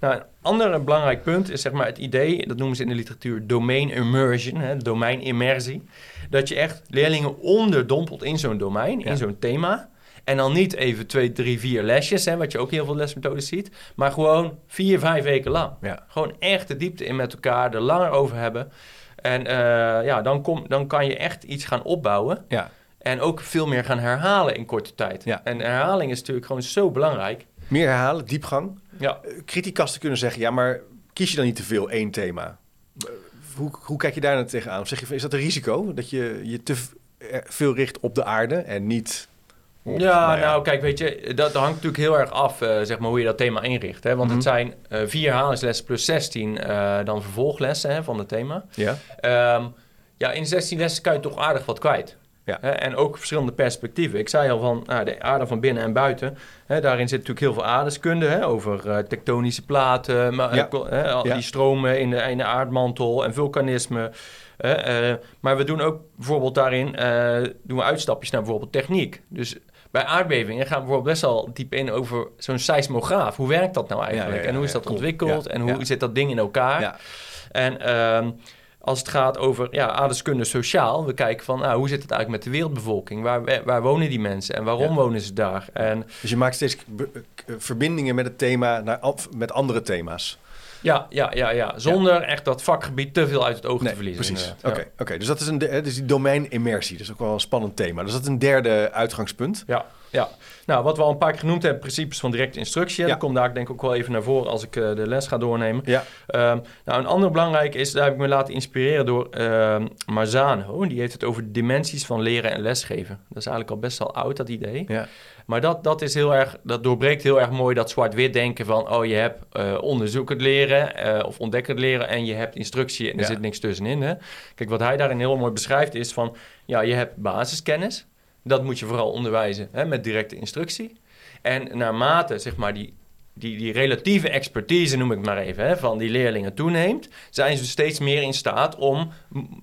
Nou, een ander belangrijk punt is zeg maar het idee, dat noemen ze in de literatuur domain immersion, hè, domein immersie. Dat je echt leerlingen onderdompelt in zo'n domein, in zo'n thema. En dan niet even twee, drie, vier lesjes, hè, wat je ook heel veel lesmethodes ziet. Maar gewoon vier, vijf weken lang. Ja. Gewoon echt de diepte in met elkaar, er langer over hebben. En ja, dan, kom, dan kan je echt iets gaan opbouwen. Ja. En ook veel meer gaan herhalen in korte tijd. Ja. En herhaling is natuurlijk gewoon zo belangrijk. Meer herhalen, diepgang. Ja. Criticasten kunnen zeggen, ja, maar kies je dan niet te veel één thema? Hoe, hoe kijk je daar nou tegenaan? Of zeg je, is dat een risico dat je je te veel richt op de aarde en niet ja, nou, nou, kijk, weet je, dat, hangt natuurlijk heel erg af, uh, zeg maar, hoe je dat thema inricht. Hè? Want het mhm. zijn uh, vier herhalingslessen plus 16 uh, eh, dan vervolglessen hè, van het thema. Ja. Um, ja, in 16 lessen kan je toch aardig wat kwijt. Ja. Hè? En ook verschillende perspectieven. Ik zei al van nou, de aarde van binnen en buiten. Hè? Daarin zit natuurlijk heel veel aardeskunde hè? over tektonische platen, maar, hè? al die stromen in de, in de aardmantel en vulkanisme. maar we doen ook bijvoorbeeld daarin doen we uitstapjes naar bijvoorbeeld techniek. Dus bij aardbevingen gaan we bijvoorbeeld best wel diep in over zo'n seismograaf. Hoe werkt dat nou eigenlijk? en hoe is dat ontwikkeld? En hoe zit dat ding in elkaar? En ehm, als het gaat over ja, aardeskunde sociaal, we kijken van nou, hoe zit het eigenlijk met de wereldbevolking? Waar, waar wonen die mensen en waarom wonen ze daar? En, dus je maakt steeds verbindingen met het thema naar, met andere thema's. Ja, ja, ja, ja. zonder echt dat vakgebied te veel uit het oog te verliezen. Precies. Oké, oké. dus dat is een dus die domein-immersie. Dat is ook wel een spannend thema. Dus dat is een derde uitgangspunt. Ja, ja. Nou, wat we al een paar keer genoemd hebben, principes van directe instructie. Ja. Dat komt daar denk ik ook wel even naar voren als ik uh, de les ga doornemen. Ja. Um, nou, een ander belangrijk is, daar heb ik me laten inspireren door uh, Marzano. Die heeft het over de dimensies van leren en lesgeven. Dat is eigenlijk al best wel oud, dat idee. Ja. Maar dat, dat is heel erg, dat doorbreekt heel erg mooi dat zwart-wit denken van, oh, je hebt uh, onderzoekend leren uh, of ontdekkend leren en je hebt instructie en er zit niks tussenin. Hè? Kijk, wat hij daarin heel mooi beschrijft is van, ja, je hebt basiskennis. Dat moet je vooral onderwijzen hè, met directe instructie. En naarmate zeg maar, die die, die relatieve expertise, noem ik maar even, hè, van die leerlingen toeneemt, zijn ze steeds meer in staat om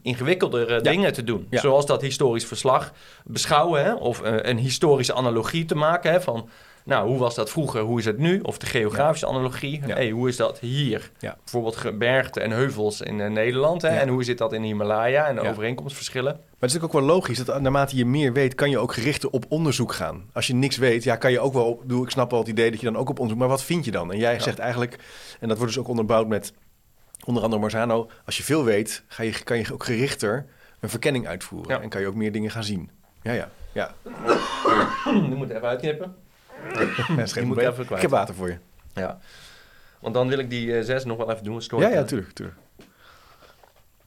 ingewikkeldere dingen te doen. Zoals dat historisch verslag beschouwen hè, of uh, een historische analogie te maken hè, van nou, hoe was dat vroeger, hoe is het nu? Of de geografische analogie. Hey, hoe is dat hier? Bijvoorbeeld gebergten en heuvels in uh, Nederland. Hè? En hoe zit dat in Himalaya en de overeenkomstverschillen? Maar het is natuurlijk ook wel logisch dat naarmate je meer weet, kan je ook gerichter op onderzoek gaan. Als je niks weet, ja, kan je ook wel. Ik snap wel het idee dat je dan ook op onderzoek. Maar wat vind je dan? En jij zegt eigenlijk, en dat wordt dus ook onderbouwd met onder andere Marzano. Als je veel weet, ga je, kan je ook gerichter een verkenning uitvoeren. En kan je ook meer dingen gaan zien. Ja, ja, ja. Nu moet even uitknippen. moet even kwijt. Ik heb water voor je. Ja. Want dan wil ik die uh, zes nog wel even doen. Ja, ja, tuurlijk, tuurlijk.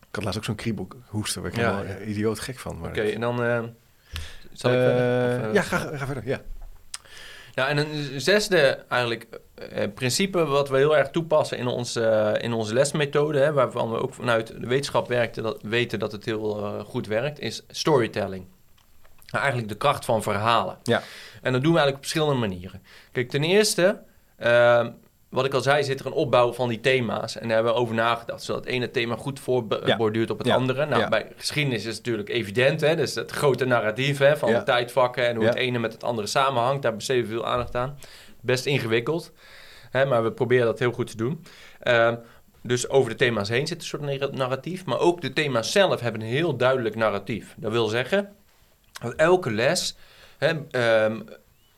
Ik had laatst ook zo'n kriebel hoesten, waar ik ja, helemaal ja. idioot gek van. Oké, en dan... Uh, zal ik verder? ja, ga, ga verder, ja. Nou, en een zesde eigenlijk principe wat we heel erg toepassen in, ons, uh, in onze lesmethode, hè, waarvan we ook vanuit de wetenschap werken, dat, weten dat het heel uh, goed werkt, is storytelling. Nou, eigenlijk de kracht van verhalen. Ja. En dat doen we eigenlijk op verschillende manieren. Kijk, ten eerste, uh, wat ik al zei, zit er een opbouw van die thema's. En daar hebben we over nagedacht, zodat het ene thema goed voorborduurt op het andere. Nou, bij geschiedenis is het natuurlijk evident, hè? dus het grote narratief hè, van de tijdvakken en hoe het ene met het andere samenhangt. Daar besteden we veel aandacht aan. Best ingewikkeld, hè, maar we proberen dat heel goed te doen. Uh, dus over de thema's heen zit een soort narratief. Maar ook de thema's zelf hebben een heel duidelijk narratief. Dat wil zeggen elke les Hè, um,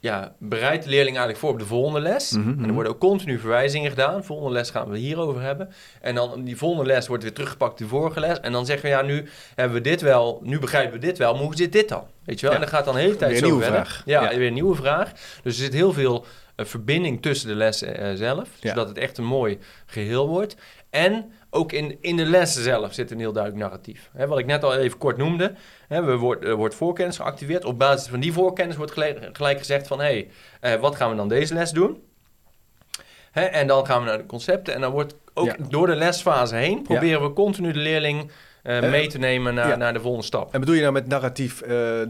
ja, bereidt de leerling eigenlijk voor op de volgende les. Mhm, en er mhm. worden ook continu verwijzingen gedaan. De volgende les gaan we hierover hebben. En dan die volgende les wordt weer teruggepakt de vorige les. En dan zeggen we, ja, nu hebben we dit wel, nu begrijpen we dit wel, maar hoe zit dit dan? Weet je wel? En dan gaat dan de hele tijd weer zo verder. Vraag. Ja, weer een nieuwe vraag. Dus er zit heel veel uh, verbinding tussen de lessen uh, zelf, zodat het echt een mooi geheel wordt. En ook in, in de lessen zelf zit een heel duidelijk narratief. wat ik net al even kort noemde. He, we wordt, er wordt voorkennis geactiveerd. Op basis van die voorkennis wordt gelijk, gelijk gezegd van... hé, hey, uh, wat gaan we dan deze les doen? en dan gaan we naar de concepten. En dan wordt ook door de lesfase heen... proberen we continu de leerling uh, mee te nemen naar, naar de volgende stap. En bedoel je nou met narratief... Uh,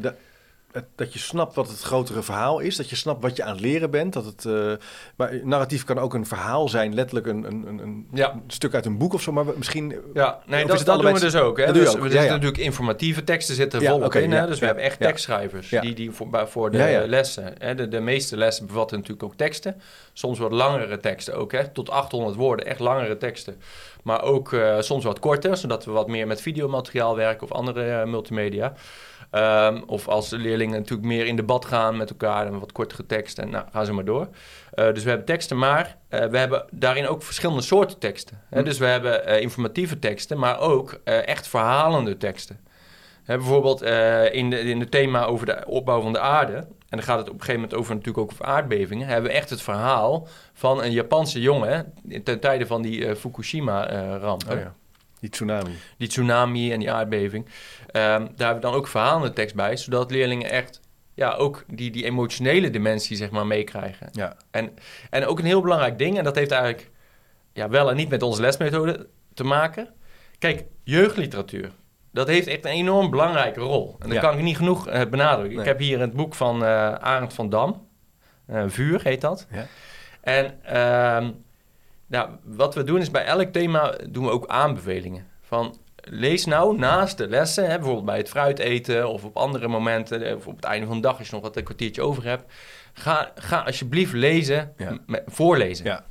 dat je snapt wat het grotere verhaal is. Dat je snapt wat je aan het leren bent. Dat het, uh, maar narratief kan ook een verhaal zijn, letterlijk een, een, een, ja. stuk uit een boek of zo. Maar misschien. Ja, nee, dat, dat doen we dus ook. Hè? Dus, we zitten natuurlijk informatieve teksten zitten volop okay, in. Hè? Dus we hebben echt tekstschrijvers die, die voor, voor de lessen. Hè? De, de meeste lessen bevatten natuurlijk ook teksten. Soms wat langere teksten ook, hè? tot 800 woorden, echt langere teksten. Maar ook uh, soms wat korter, zodat we wat meer met videomateriaal werken of andere uh, multimedia. Um, of als de leerlingen natuurlijk meer in debat gaan met elkaar en wat kortere teksten. En nou, gaan ze maar door. Uh, dus we hebben teksten, maar uh, we hebben daarin ook verschillende soorten teksten. Hè? Hm. Dus we hebben uh, informatieve teksten, maar ook echt verhalende teksten. Hè, bijvoorbeeld in, de, in het thema over de opbouw van de aarde, en dan gaat het op een gegeven moment over, natuurlijk ook over aardbevingen, hebben we echt het verhaal van een Japanse jongen ten tijde van die Fukushima-ramp. Oh ja. Die tsunami. Die tsunami en die aardbeving. Um, daar hebben we dan ook verhalende tekst bij, zodat leerlingen echt ja, ook die, die emotionele dimensie zeg maar meekrijgen. Ja. En, en ook een heel belangrijk ding, en dat heeft eigenlijk ja, wel en niet met onze lesmethode te maken. Kijk, jeugdliteratuur, dat heeft echt een enorm belangrijke rol. En dat kan ik niet genoeg uh, benadrukken. Ik heb hier het boek van uh, Arend van Dam, uh, Vuur heet dat. Ja. En uh, nou, wat we doen is bij elk thema doen we ook aanbevelingen. Van lees nou naast de lessen, hè, bijvoorbeeld bij het fruit eten of op andere momenten, eh, of op het einde van de dag als je nog wat een kwartiertje over hebt, ga, ga alsjeblieft lezen, voorlezen. Ja.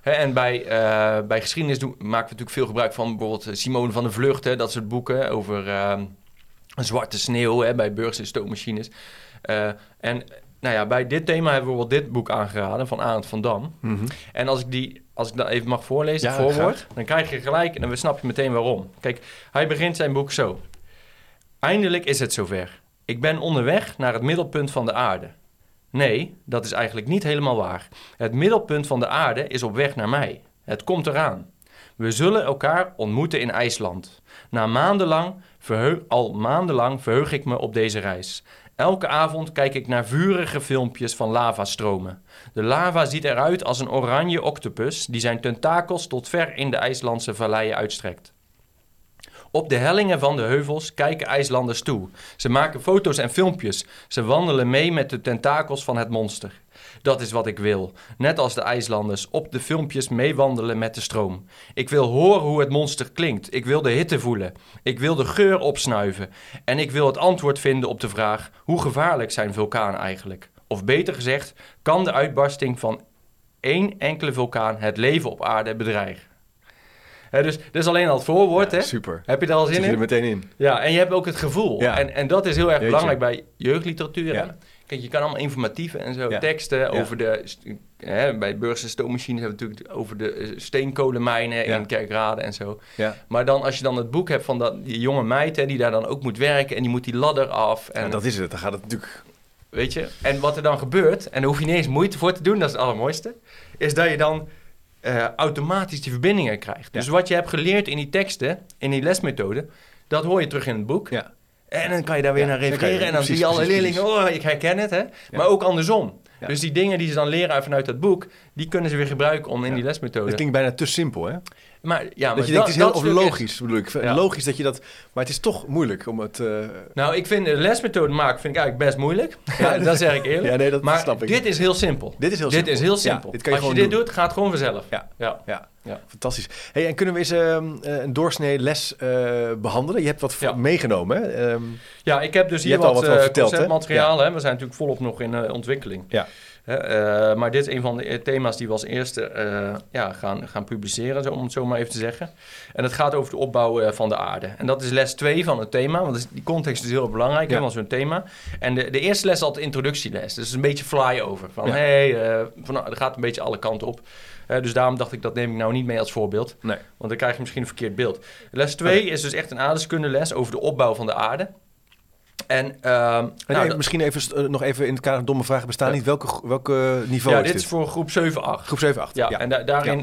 Hè, en bij, uh, bij geschiedenis doen, maken we natuurlijk veel gebruik van bijvoorbeeld Simone van der Vlucht, hè, dat soort boeken over uh, zwarte sneeuw hè, bij burgers en stoommachines. Uh, en nou ja, bij dit thema hebben we bijvoorbeeld dit boek aangeraden van Arend van Dam. Mm -hmm. En als ik die als ik dat even mag voorlezen, het voorwoord, dan krijg je gelijk en dan snap je meteen waarom. Kijk, hij begint zijn boek zo. Eindelijk is het zover. Ik ben onderweg naar het middelpunt van de aarde. Nee, dat is eigenlijk niet helemaal waar. Het middelpunt van de aarde is op weg naar mij. Het komt eraan. We zullen elkaar ontmoeten in IJsland. Na maandenlang, al maandenlang verheug ik me op deze reis. Elke avond kijk ik naar vurige filmpjes van lavastromen. De lava ziet eruit als een oranje octopus die zijn tentakels tot ver in de IJslandse valleien uitstrekt. Op de hellingen van de heuvels kijken IJslanders toe. Ze maken foto's en filmpjes. Ze wandelen mee met de tentakels van het monster. Dat is wat ik wil. Net als de IJslanders op de filmpjes meewandelen met de stroom. Ik wil horen hoe het monster klinkt. Ik wil de hitte voelen. Ik wil de geur opsnuiven. En ik wil het antwoord vinden op de vraag: hoe gevaarlijk zijn vulkanen eigenlijk? Of beter gezegd, kan de uitbarsting van één enkele vulkaan het leven op aarde bedreigen? dus dat is alleen al het voorwoord. hè? Super. Heb je er al zin in? er meteen in. Ja, en je hebt ook het gevoel. Ja. En, en dat is heel erg belangrijk bij jeugdliteratuur. Ja. Kijk, je kan allemaal informatieve en zo teksten over de... Hè, bij Burgers en Stoommachines hebben we natuurlijk over de eh, steenkolenmijnen in Kerkrade en zo. Maar dan als je dan het boek hebt van dat, die jonge meid hè, die daar dan ook moet werken... en die moet die ladder af. En, dat is het. Dan gaat het natuurlijk... Weet je? En wat er dan gebeurt, en daar hoef je niet eens moeite voor te doen, dat is het allermooiste... is dat je dan uh, automatisch die verbindingen krijgt. Dus wat je hebt geleerd in die teksten, in die lesmethode... dat hoor je terug in het boek... Ja. En dan kan je daar weer naar refereren. en dan zie je alle leerlingen, oh, ik herken het. Hè? Maar ook andersom. Dus die dingen die ze dan leren vanuit dat boek, die kunnen ze weer gebruiken om in die lesmethode. Het klinkt bijna te simpel, hè? Maar, ja, dat je denkt, het is heel logisch, bedoel ik. Logisch dat je dat... Maar het is toch moeilijk om het... Uh... Nou, ik vind de lesmethode maken vind ik eigenlijk best moeilijk. Ja, dat zeg ik eerlijk. Ja, nee, dat maar snap ik. dit is heel simpel. Dit is heel dit simpel. Is heel simpel. dit kan je Als je dit doet, gaat het gewoon vanzelf. Ja, ja. ja. fantastisch. Hey, en kunnen we eens uh, een doorsnee les uh, behandelen? Je hebt wat meegenomen, hè? Um, ja, ik heb dus hier wat, wat, wat conceptmateriaal. Hè? We zijn natuurlijk volop nog in ontwikkeling. Ja. Uh, maar dit is een van de thema's die we als eerste uh, ja, gaan, gaan publiceren, om het zo maar even te zeggen. En het gaat over de opbouw uh, van de aarde. En dat is les 2 van het thema, want die context is heel belangrijk ja. van zo'n thema. En de, de eerste les is altijd de introductieles, dus een beetje fly-over. Van ja. hey, van, er gaat een beetje alle kanten op. dus daarom dacht ik, dat neem ik nou niet mee als voorbeeld. Nee. Want dan krijg je misschien een verkeerd beeld. Les 2 is dus echt een aardeskundeles over de opbouw van de aarde. En, uh, nou, misschien even, uh, nog even in het kader domme vragen bestaan niet. Welke, welke niveau ja, is dit? is voor groep 7-8. Groep 7-8, ja. ja. En da daarin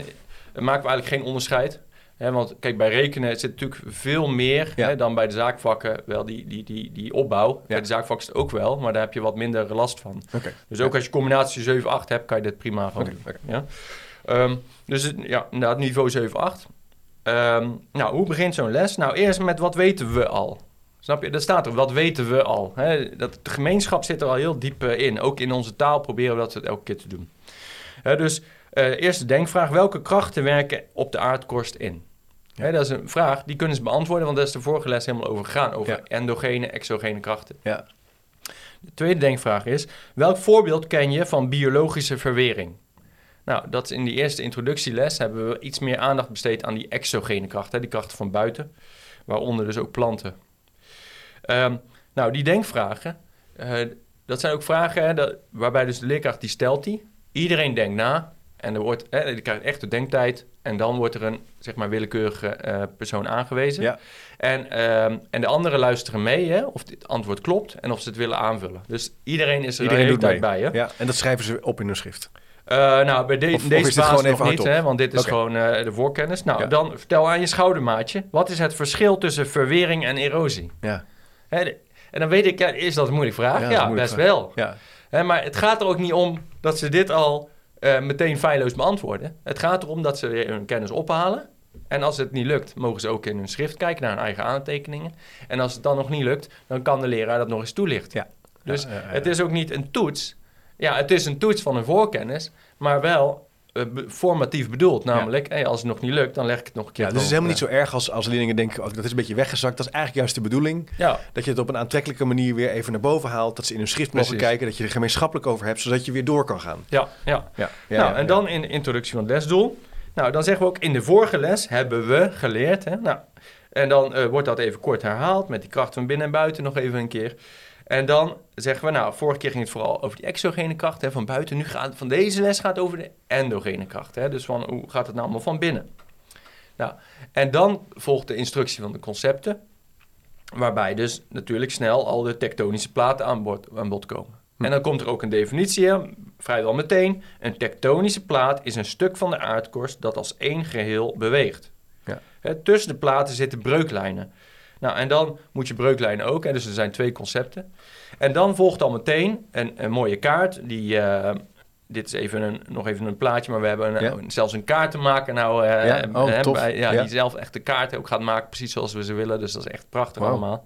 maken we eigenlijk geen onderscheid. Hè, want kijk, bij rekenen zit natuurlijk veel meer hè, dan bij de zaakvakken. Wel die, die, die, die opbouw. Bij de zaakvakken is het ook wel, maar daar heb je wat minder last van. Okay. Dus ook als je combinatie 7-8 hebt, kan je dit prima gewoon okay. doen. Ja? Um, dus ja, inderdaad niveau 7-8. Um, nou, hoe begint zo'n les? Nou, eerst met wat weten we al? Snap je? Dat staat er, wat weten we al. Hè? Dat, de gemeenschap zit er al heel diep uh, in. Ook in onze taal proberen we dat elke keer te doen. Dus uh, eerste denkvraag, welke krachten werken op de aardkorst in? Ja. Hè, dat is een vraag, die kunnen ze beantwoorden, want daar is de vorige les helemaal over gegaan. Over ja. endogene, exogene krachten. Ja. De tweede denkvraag is, welk voorbeeld ken je van biologische verwering? Nou, dat is in die eerste introductieles hebben we iets meer aandacht besteed aan die exogene krachten, die krachten van buiten, waaronder dus ook planten. Um, nou, die denkvragen, dat zijn ook vragen hè, dat, waarbij dus de leerkracht die stelt die. Iedereen denkt na en er wordt, hè, die krijgt echt de denktijd. En dan wordt er een zeg maar, willekeurige uh, persoon aangewezen. Ja. En, uh, en de anderen luisteren mee hè, of het antwoord klopt en of ze het willen aanvullen. Dus iedereen is er iedereen de tijd bij. Hè? Ja, en dat schrijven ze op in hun schrift. Uh, nou, bij de, of, deze of nog niet, hè, want dit is gewoon uh, de voorkennis. Nou, dan vertel aan je schoudermaatje. Wat is het verschil tussen verwering en erosie? Ja. Hè, en dan weet ik, ja, is dat een moeilijke vraag? Ja, best wel. Ja. Hè, maar het gaat er ook niet om dat ze dit al uh, meteen feilloos beantwoorden. Het gaat erom dat ze weer hun kennis ophalen. En als het niet lukt, mogen ze ook in hun schrift kijken naar hun eigen aantekeningen. En als het dan nog niet lukt, dan kan de leraar dat nog eens toelichten. Ja. Dus het is ook niet een toets. Ja, het is een toets van een voorkennis, maar wel uh, formatief bedoeld. Namelijk, hey, als het nog niet lukt, dan leg ik het nog een keer. Ja, dus het is helemaal niet zo erg als, als leerlingen denken, oh, dat is een beetje weggezakt. Dat is eigenlijk juist de bedoeling. Ja. Dat je het op een aantrekkelijke manier weer even naar boven haalt. Dat ze in hun schrift mogen kijken, dat je er gemeenschappelijk over hebt, zodat je weer door kan gaan. Ja, ja. ja. nou, en dan in de introductie van het lesdoel. Nou, dan zeggen we ook, in de vorige les hebben we geleerd. Hè? Nou, en dan uh, wordt dat even kort herhaald met die kracht van binnen en buiten nog even een keer. En dan zeggen we, nou, vorige keer ging het vooral over die exogene kracht hè, van buiten. Nu gaat van deze les gaat over de endogene kracht. Hè, dus van hoe gaat het nou allemaal van binnen? Nou, en dan volgt de instructie van de concepten. Waarbij dus natuurlijk snel al de tektonische platen aan bod, aan bod komen. Hm. En dan komt er ook een definitie, vrijwel meteen. Een tektonische plaat is een stuk van de aardkorst dat als één geheel beweegt. Ja. Hè, tussen de platen zitten breuklijnen. Nou, en dan moet je breuklijnen ook. Hè, dus er zijn twee concepten. En dan volgt al meteen een, een mooie kaart. Die, uh, dit is even een, nog even een plaatje, maar we hebben een, zelfs een kaart te maken. Nou, uh, ja? Oh, bij, ja, die zelf echt de kaart ook gaat maken, precies zoals we ze willen. Dus dat is echt prachtig allemaal.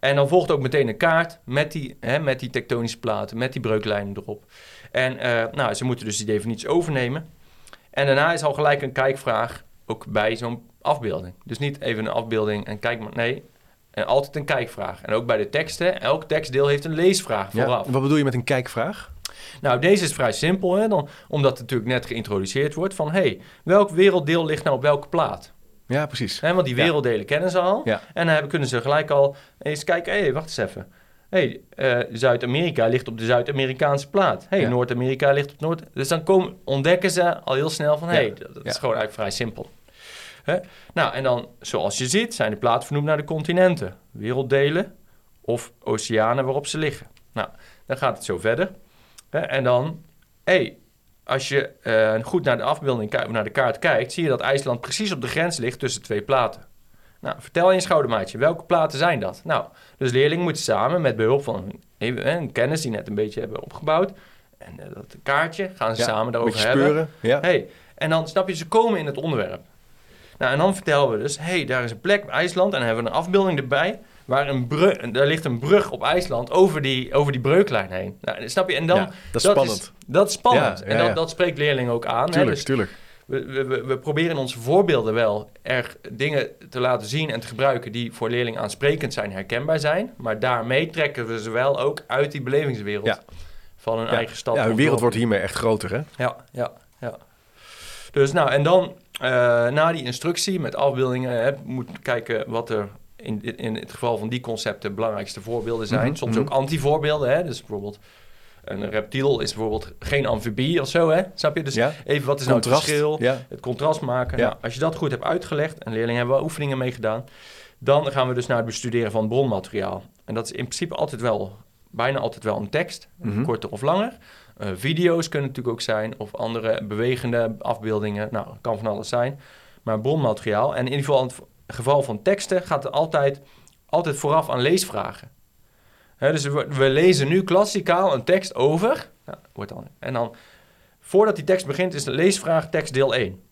En dan volgt ook meteen een kaart met die, hè, met die tektonische platen, met die breuklijnen erop. En uh, nou, ze moeten dus die definitie overnemen. En daarna is al gelijk een kijkvraag ook bij zo'n afbeelding. Dus niet even een afbeelding en kijk maar. Nee, en altijd een kijkvraag. En ook bij de teksten, elk tekstdeel heeft een leesvraag vooraf. wat bedoel je met een kijkvraag? Nou, deze is vrij simpel, hè, dan, omdat het natuurlijk net geïntroduceerd wordt van... hey, welk werelddeel ligt nou op welke plaat? Ja, precies. Hè, want die werelddelen kennen ze al. Ja. En dan kunnen ze gelijk al eens kijken, hé, hey, wacht eens even. hey, uh, Zuid-Amerika ligt op de Zuid-Amerikaanse plaat. hey, Noord-Amerika ligt op Noord... Dus dan komen, ontdekken ze al heel snel van... hé, hey, dat, dat is gewoon eigenlijk vrij simpel. Hè? Nou, en dan, zoals je ziet, zijn de platen vernoemd naar de continenten, werelddelen of oceanen waarop ze liggen. Nou, dan gaat het zo verder. Hè? En dan, hey, als je uh, goed naar de afbeelding, naar de kaart kijkt, zie je dat IJsland precies op de grens ligt tussen twee platen. Nou, vertel je schoudermaatje, welke platen zijn dat? Nou, dus leerlingen moeten samen met behulp van een, kennis die net een beetje hebben opgebouwd, en uh, dat kaartje gaan ze samen daarover hebben. Ja. Hey, en dan snap je, ze komen in het onderwerp. Nou, en dan vertellen we dus, hé, hey, daar is een plek, IJsland, en dan hebben we een afbeelding erbij, waar een brug, daar ligt een brug op IJsland over die, over die breuklijn heen. Nou, snap je? En dan, dat is dat spannend. Is, dat is spannend. en dat, dat spreekt leerlingen ook aan. Tuurlijk, hè? Dus tuurlijk. We, we, we, proberen in onze voorbeelden wel erg dingen te laten zien en te gebruiken die voor leerlingen aansprekend zijn, herkenbaar zijn. Maar daarmee trekken we ze wel ook uit die belevingswereld van hun eigen stad. Ja, hun wereld wordt hiermee echt groter, hè? Ja, ja, ja. Dus nou, en dan na die instructie met afbeeldingen hè, moet kijken wat er in, in het geval van die concepten belangrijkste voorbeelden zijn. Mhm, Soms mm ook antivoorbeelden. Hè? Dus bijvoorbeeld een reptiel is bijvoorbeeld geen amfibie of zo. Hè? Snap je? Dus even wat is nou het verschil? Het contrast maken. Nou, als je dat goed hebt uitgelegd, en leerlingen hebben wel oefeningen mee gedaan, dan gaan we dus naar het bestuderen van bronmateriaal. En dat is in principe altijd wel, bijna altijd wel een tekst, mm korter of langer. Uh, video's kunnen natuurlijk ook zijn of andere bewegende afbeeldingen. Nou, kan van alles zijn. Maar bronmateriaal. En in ieder geval in het geval van teksten gaat het altijd, altijd vooraf aan leesvragen. dus we, we, lezen nu klassikaal een tekst over. Nou, wordt dan, en dan, voordat die tekst begint, is de leesvraag tekst deel 1.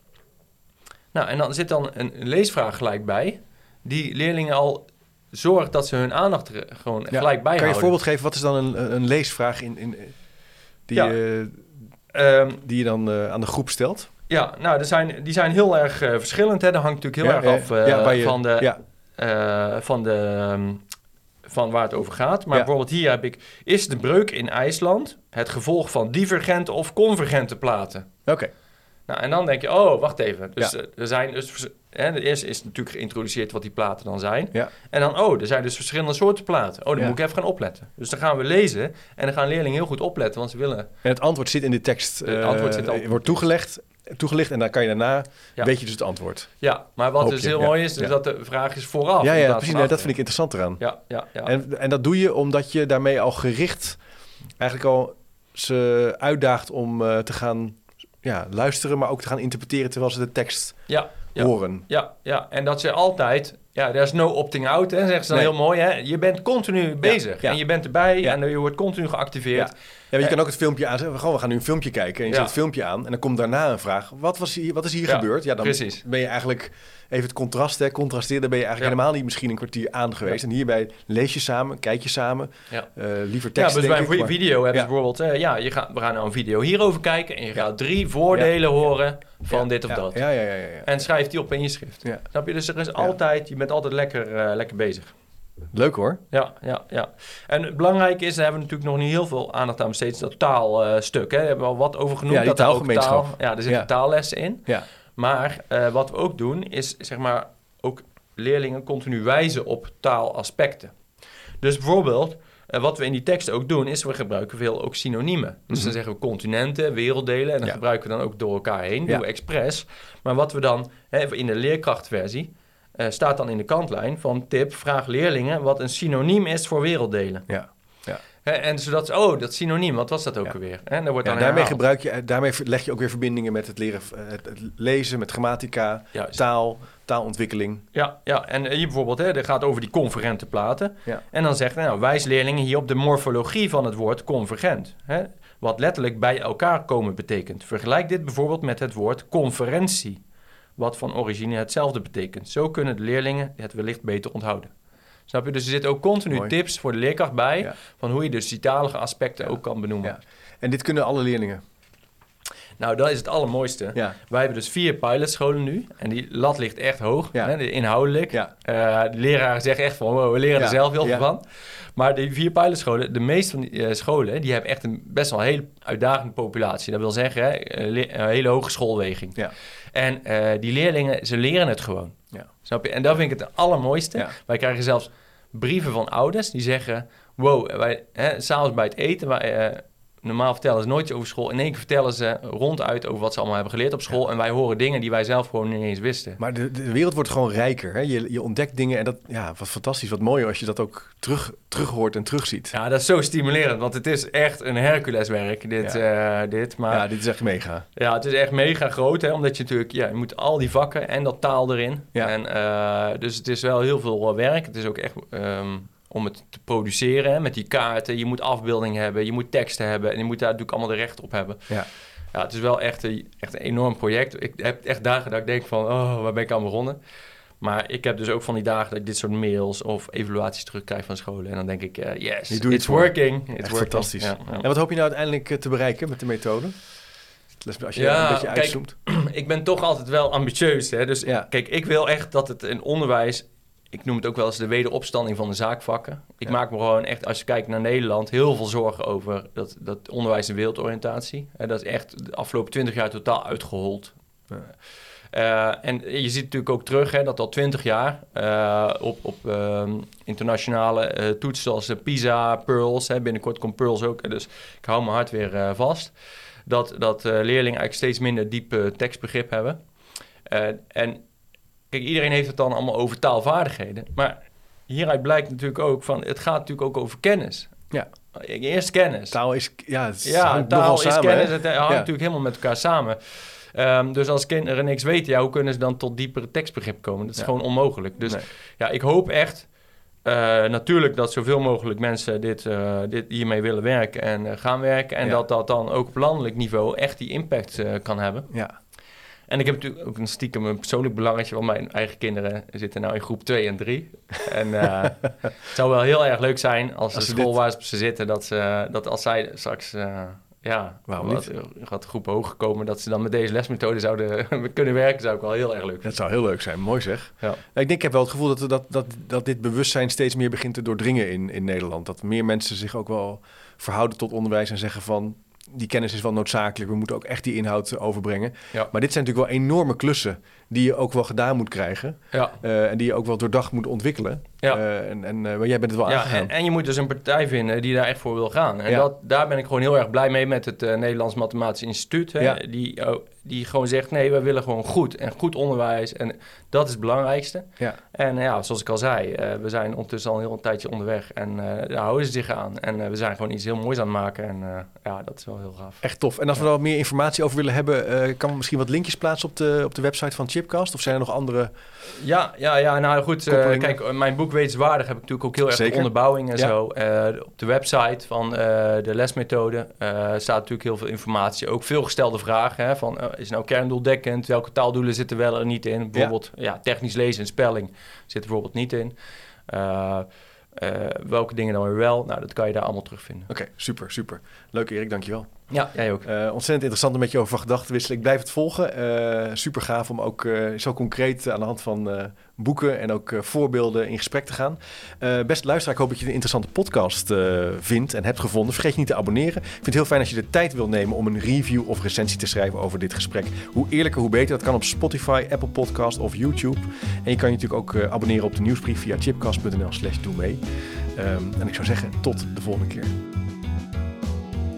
Nou, en dan zit dan een leesvraag gelijk bij, die leerlingen al zorgt dat ze hun aandacht er gewoon gelijk bijhouden. Kan je een voorbeeld geven? Wat is dan een, een leesvraag in, in, die, ja. uh, die je dan uh, aan de groep stelt? Ja, nou, er zijn, die zijn heel erg uh, verschillend. Hè. Dat hangt natuurlijk heel erg af je, van, de, van, de, um, van waar het over gaat. Maar bijvoorbeeld hier heb ik... Is de breuk in IJsland het gevolg van divergente of convergente platen? Oké. Nou, en dan denk je, oh, wacht even. Dus er zijn dus... Hè, de eerste is natuurlijk geïntroduceerd wat die platen dan zijn. Ja. En dan, oh, er zijn dus verschillende soorten platen. Oh, dan moet ik even gaan opletten. Dus dan gaan we lezen en dan gaan leerlingen heel goed opletten, want ze willen... En het antwoord zit in de tekst. Het antwoord zit al... wordt toegelegd toegelicht en dan kan je daarna weet je dus het antwoord. Ja, maar wat dus heel mooi is, is dat de vraag is vooraf. Ja, ja precies. dat vind ik interessant eraan. Ja, ja, ja. En, en dat doe je omdat je daarmee al gericht eigenlijk al ze uitdaagt om uh, te gaan ja, luisteren, maar ook te gaan interpreteren terwijl ze de tekst ja, horen. Ja, ja, en dat ze altijd ja, er is no opting out, hè, zeggen ze dan heel mooi. Hè? Je bent continu bezig en je bent erbij en je wordt continu geactiveerd. Ja, je kan ook het filmpje aanzetten. Gewoon, we gaan nu een filmpje kijken. En je zet het filmpje aan. En dan komt daarna een vraag. Wat, was hier, wat is hier gebeurd? Ja, dan precies. ben je eigenlijk... Even het contrast, hè. Contrasteren, ben je eigenlijk helemaal niet misschien een kwartier aan geweest. En hierbij lees je samen, kijk je samen. Ja. Uh, liever tekst, Ja, dus bij een video bijvoorbeeld... Uh, ja, je gaat, we gaan nou een video hierover kijken. En je gaat drie voordelen horen van dit of dat. Ja, ja, ja, ja, En schrijf die op in je schrift. Snap je? Dus er is altijd... Je bent altijd lekker, uh, lekker bezig. Leuk hoor. Ja, ja, ja. En belangrijk is, daar hebben we natuurlijk nog niet heel veel aandacht aan besteed, dat taalstuk. Uh, Daar hebben we al wat over genoemd. Ja, dat taalgemeenschap. Taal, ja, er zitten ja. taallessen in. Ja. Maar uh, wat we ook doen, is zeg maar ook leerlingen continu wijzen op taalaspecten. Dus bijvoorbeeld, uh, wat we in die tekst ook doen, is we gebruiken veel ook synoniemen. Dus dan mhm. zeggen we continenten, werelddelen, en dan gebruiken we dan ook door elkaar heen, doen we expres. Maar wat we dan, hè, in de leerkrachtversie, uh, staat dan in de kantlijn van tip, vraag leerlingen wat een synoniem is voor werelddelen. Ja. Ja. en zodat ze, oh, dat synoniem, wat was dat ook alweer? En dan wordt dan daarmee, gebruik je, daarmee leg je ook weer verbindingen met het leren, eh, het lezen, met grammatica, taal, taalontwikkeling. Ja, ja. en hier bijvoorbeeld, hè, dat gaat over die convergente platen. Ja. En dan zegt, nou, wijs leerlingen hier op de morfologie van het woord convergent. Hè, wat letterlijk bij elkaar komen betekent. Vergelijk dit bijvoorbeeld met het woord conferentie wat van origine hetzelfde betekent. Zo kunnen de leerlingen het wellicht beter onthouden. Snap je? Dus er zitten ook continu tips voor de leerkracht bij... van hoe je dus die talige aspecten ook kan benoemen. En dit kunnen alle leerlingen? Nou, dat is het allermooiste. Wij hebben dus vier pilotscholen nu. En die lat ligt echt hoog, hè, inhoudelijk. Uh, de leraren zeggen echt van, we leren er zelf heel veel van. Maar die vier pilotscholen, de meeste van die uh, scholen... die hebben echt een best wel heel uitdagende populatie. Dat wil zeggen, hè, een hele hoge schoolweging. Ja. En uh, die leerlingen, ze leren het gewoon. Ja. Snap je? En dat vind ik het allermooiste. Wij krijgen zelfs brieven van ouders die zeggen... Wow, wij, hè, s'avonds bij het eten, wij, normaal vertellen ze nooit over school. In één keer vertellen ze ronduit over wat ze allemaal hebben geleerd op school. En wij horen dingen die wij zelf gewoon niet eens wisten. Maar de, de wereld wordt gewoon rijker. Hè? Je, je ontdekt dingen en dat, ja, wat fantastisch, wat mooier als je dat ook terug, terug hoort en terugziet. Ja, dat is zo stimulerend, want het is echt een Herculeswerk, dit. Ja, uh, dit, maar, ja dit is echt mega. Ja, het is echt mega groot, hè, omdat je natuurlijk, ja, je moet al die vakken en dat taal erin. Ja. En, uh, dus het is wel heel veel werk. Het is ook echt... Um, om het te produceren met die kaarten. Je moet afbeeldingen hebben, je moet teksten hebben en je moet daar natuurlijk allemaal de recht op hebben. Ja. Ja, het is wel echt een, echt een enorm project. Ik heb echt dagen dat ik denk van, oh, waar ben ik aan begonnen? Maar ik heb dus ook van die dagen dat ik dit soort mails of evaluaties terugkrijg van scholen. En dan denk ik, uh, yes, it's het working. It's working. fantastisch. Ja, En wat hoop je nou uiteindelijk eh, te bereiken met de methode? Als je ja, een beetje uitzoomt. Kijk, ik ben toch altijd wel ambitieus. Hè? Dus kijk, ik wil echt dat het in onderwijs ik noem het ook wel eens de wederopstanding van de zaakvakken. Ik maak me gewoon echt, als je kijkt naar Nederland, heel veel zorgen over dat, dat onderwijs en wereldoriëntatie. En dat is echt de afgelopen twintig jaar totaal uitgehold. Uh, en je ziet natuurlijk ook terug hè, dat al twintig jaar uh, op, op uh, internationale uh, toetsen zoals PISA, Pearls, hè, binnenkort komt Pearls ook, dus ik hou mijn hart weer vast, dat, dat leerlingen eigenlijk steeds minder diep tekstbegrip hebben. en Kijk, iedereen heeft het dan allemaal over taalvaardigheden. Maar hieruit blijkt natuurlijk ook van... het gaat natuurlijk ook over kennis. Ja. Eerst kennis. Taal is... Ja, het ja taal is samen, kennis. Het hangt natuurlijk helemaal met elkaar samen. Um, dus als kinderen niks weten, ja, hoe kunnen ze dan tot diepere tekstbegrip komen? Dat is gewoon onmogelijk. Dus ja, ik hoop echt... Uh, natuurlijk dat zoveel mogelijk mensen dit, uh, dit hiermee willen werken en uh, gaan werken. En dat dat dan ook op landelijk niveau echt die impact kan hebben. Ja. En ik heb natuurlijk ook een stiekem een persoonlijk belangetje, want mijn eigen kinderen zitten nou in groep 2 en 3. En uh, het zou wel heel erg leuk zijn als, de school waar ze zitten, dat, ze, dat als zij straks uh, ja, waarom wat, gaat groep hoog komen, dat ze dan met deze lesmethode zouden kunnen werken, zou ik wel heel erg leuk Dat zou heel leuk zijn, mooi zeg. Ja. ik denk, ik heb wel het gevoel dat, dat, dat, dat dit bewustzijn steeds meer begint te doordringen in, in Nederland. Dat meer mensen zich ook wel verhouden tot onderwijs en zeggen van die kennis is wel noodzakelijk. We moeten ook echt die inhoud overbrengen. Maar dit zijn natuurlijk wel enorme klussen die je ook wel gedaan moet krijgen. Ja. en die je ook wel doordacht moet ontwikkelen. Ja. Uh, en, en uh, jij bent het wel ja, aangegaan. En, en, je moet dus een partij vinden die daar echt voor wil gaan. En dat, daar ben ik gewoon heel erg blij mee met het uh, Nederlands Mathematisch Instituut. Hè, ja. die, oh, die gewoon zegt, nee, we willen gewoon goed en goed onderwijs. En dat is het belangrijkste. Ja. En ja, zoals ik al zei, we zijn ondertussen al een heel tijdje onderweg. En daar houden ze zich aan. En we zijn gewoon iets heel moois aan het maken. En ja, dat is wel heel gaaf. Echt tof. En als we er wat meer informatie over willen hebben... kan we misschien wat linkjes plaatsen op de, op de website van Chipcast? Of zijn er nog andere... Ja, ja, ja nou goed. kijk, mijn boek wetenswaardig heb ik natuurlijk ook heel erg Zeker. onderbouwing en zo. Uh, op de website van uh, de lesmethode staat natuurlijk heel veel informatie. Ook veel gestelde vragen. Hè, van, is nou kerndoeldekkend? Welke taaldoelen zitten wel er niet in? Bijvoorbeeld ja. technisch lezen en spelling zit er bijvoorbeeld niet in. welke dingen dan weer wel? Nou, dat kan je daar allemaal terugvinden. Oké, super, super. Leuk Erik, dankjewel. Ja, jij ook. Uh, ontzettend interessant om met je over van gedachten wisselen. Ik blijf het volgen. Uh, super gaaf om ook uh, zo concreet aan de hand van boeken en ook voorbeelden in gesprek te gaan. beste luisteraar, ik hoop dat je een interessante podcast vindt en hebt gevonden. Vergeet je niet te abonneren. Ik vind het heel fijn als je de tijd wil nemen om een review of recensie te schrijven over dit gesprek. Hoe eerlijker, hoe beter. Dat kan op Spotify, Apple Podcast of YouTube. En je kan je natuurlijk ook abonneren op de nieuwsbrief via chipcast.nl slash doe mee. Um, en ik zou zeggen, tot de volgende keer.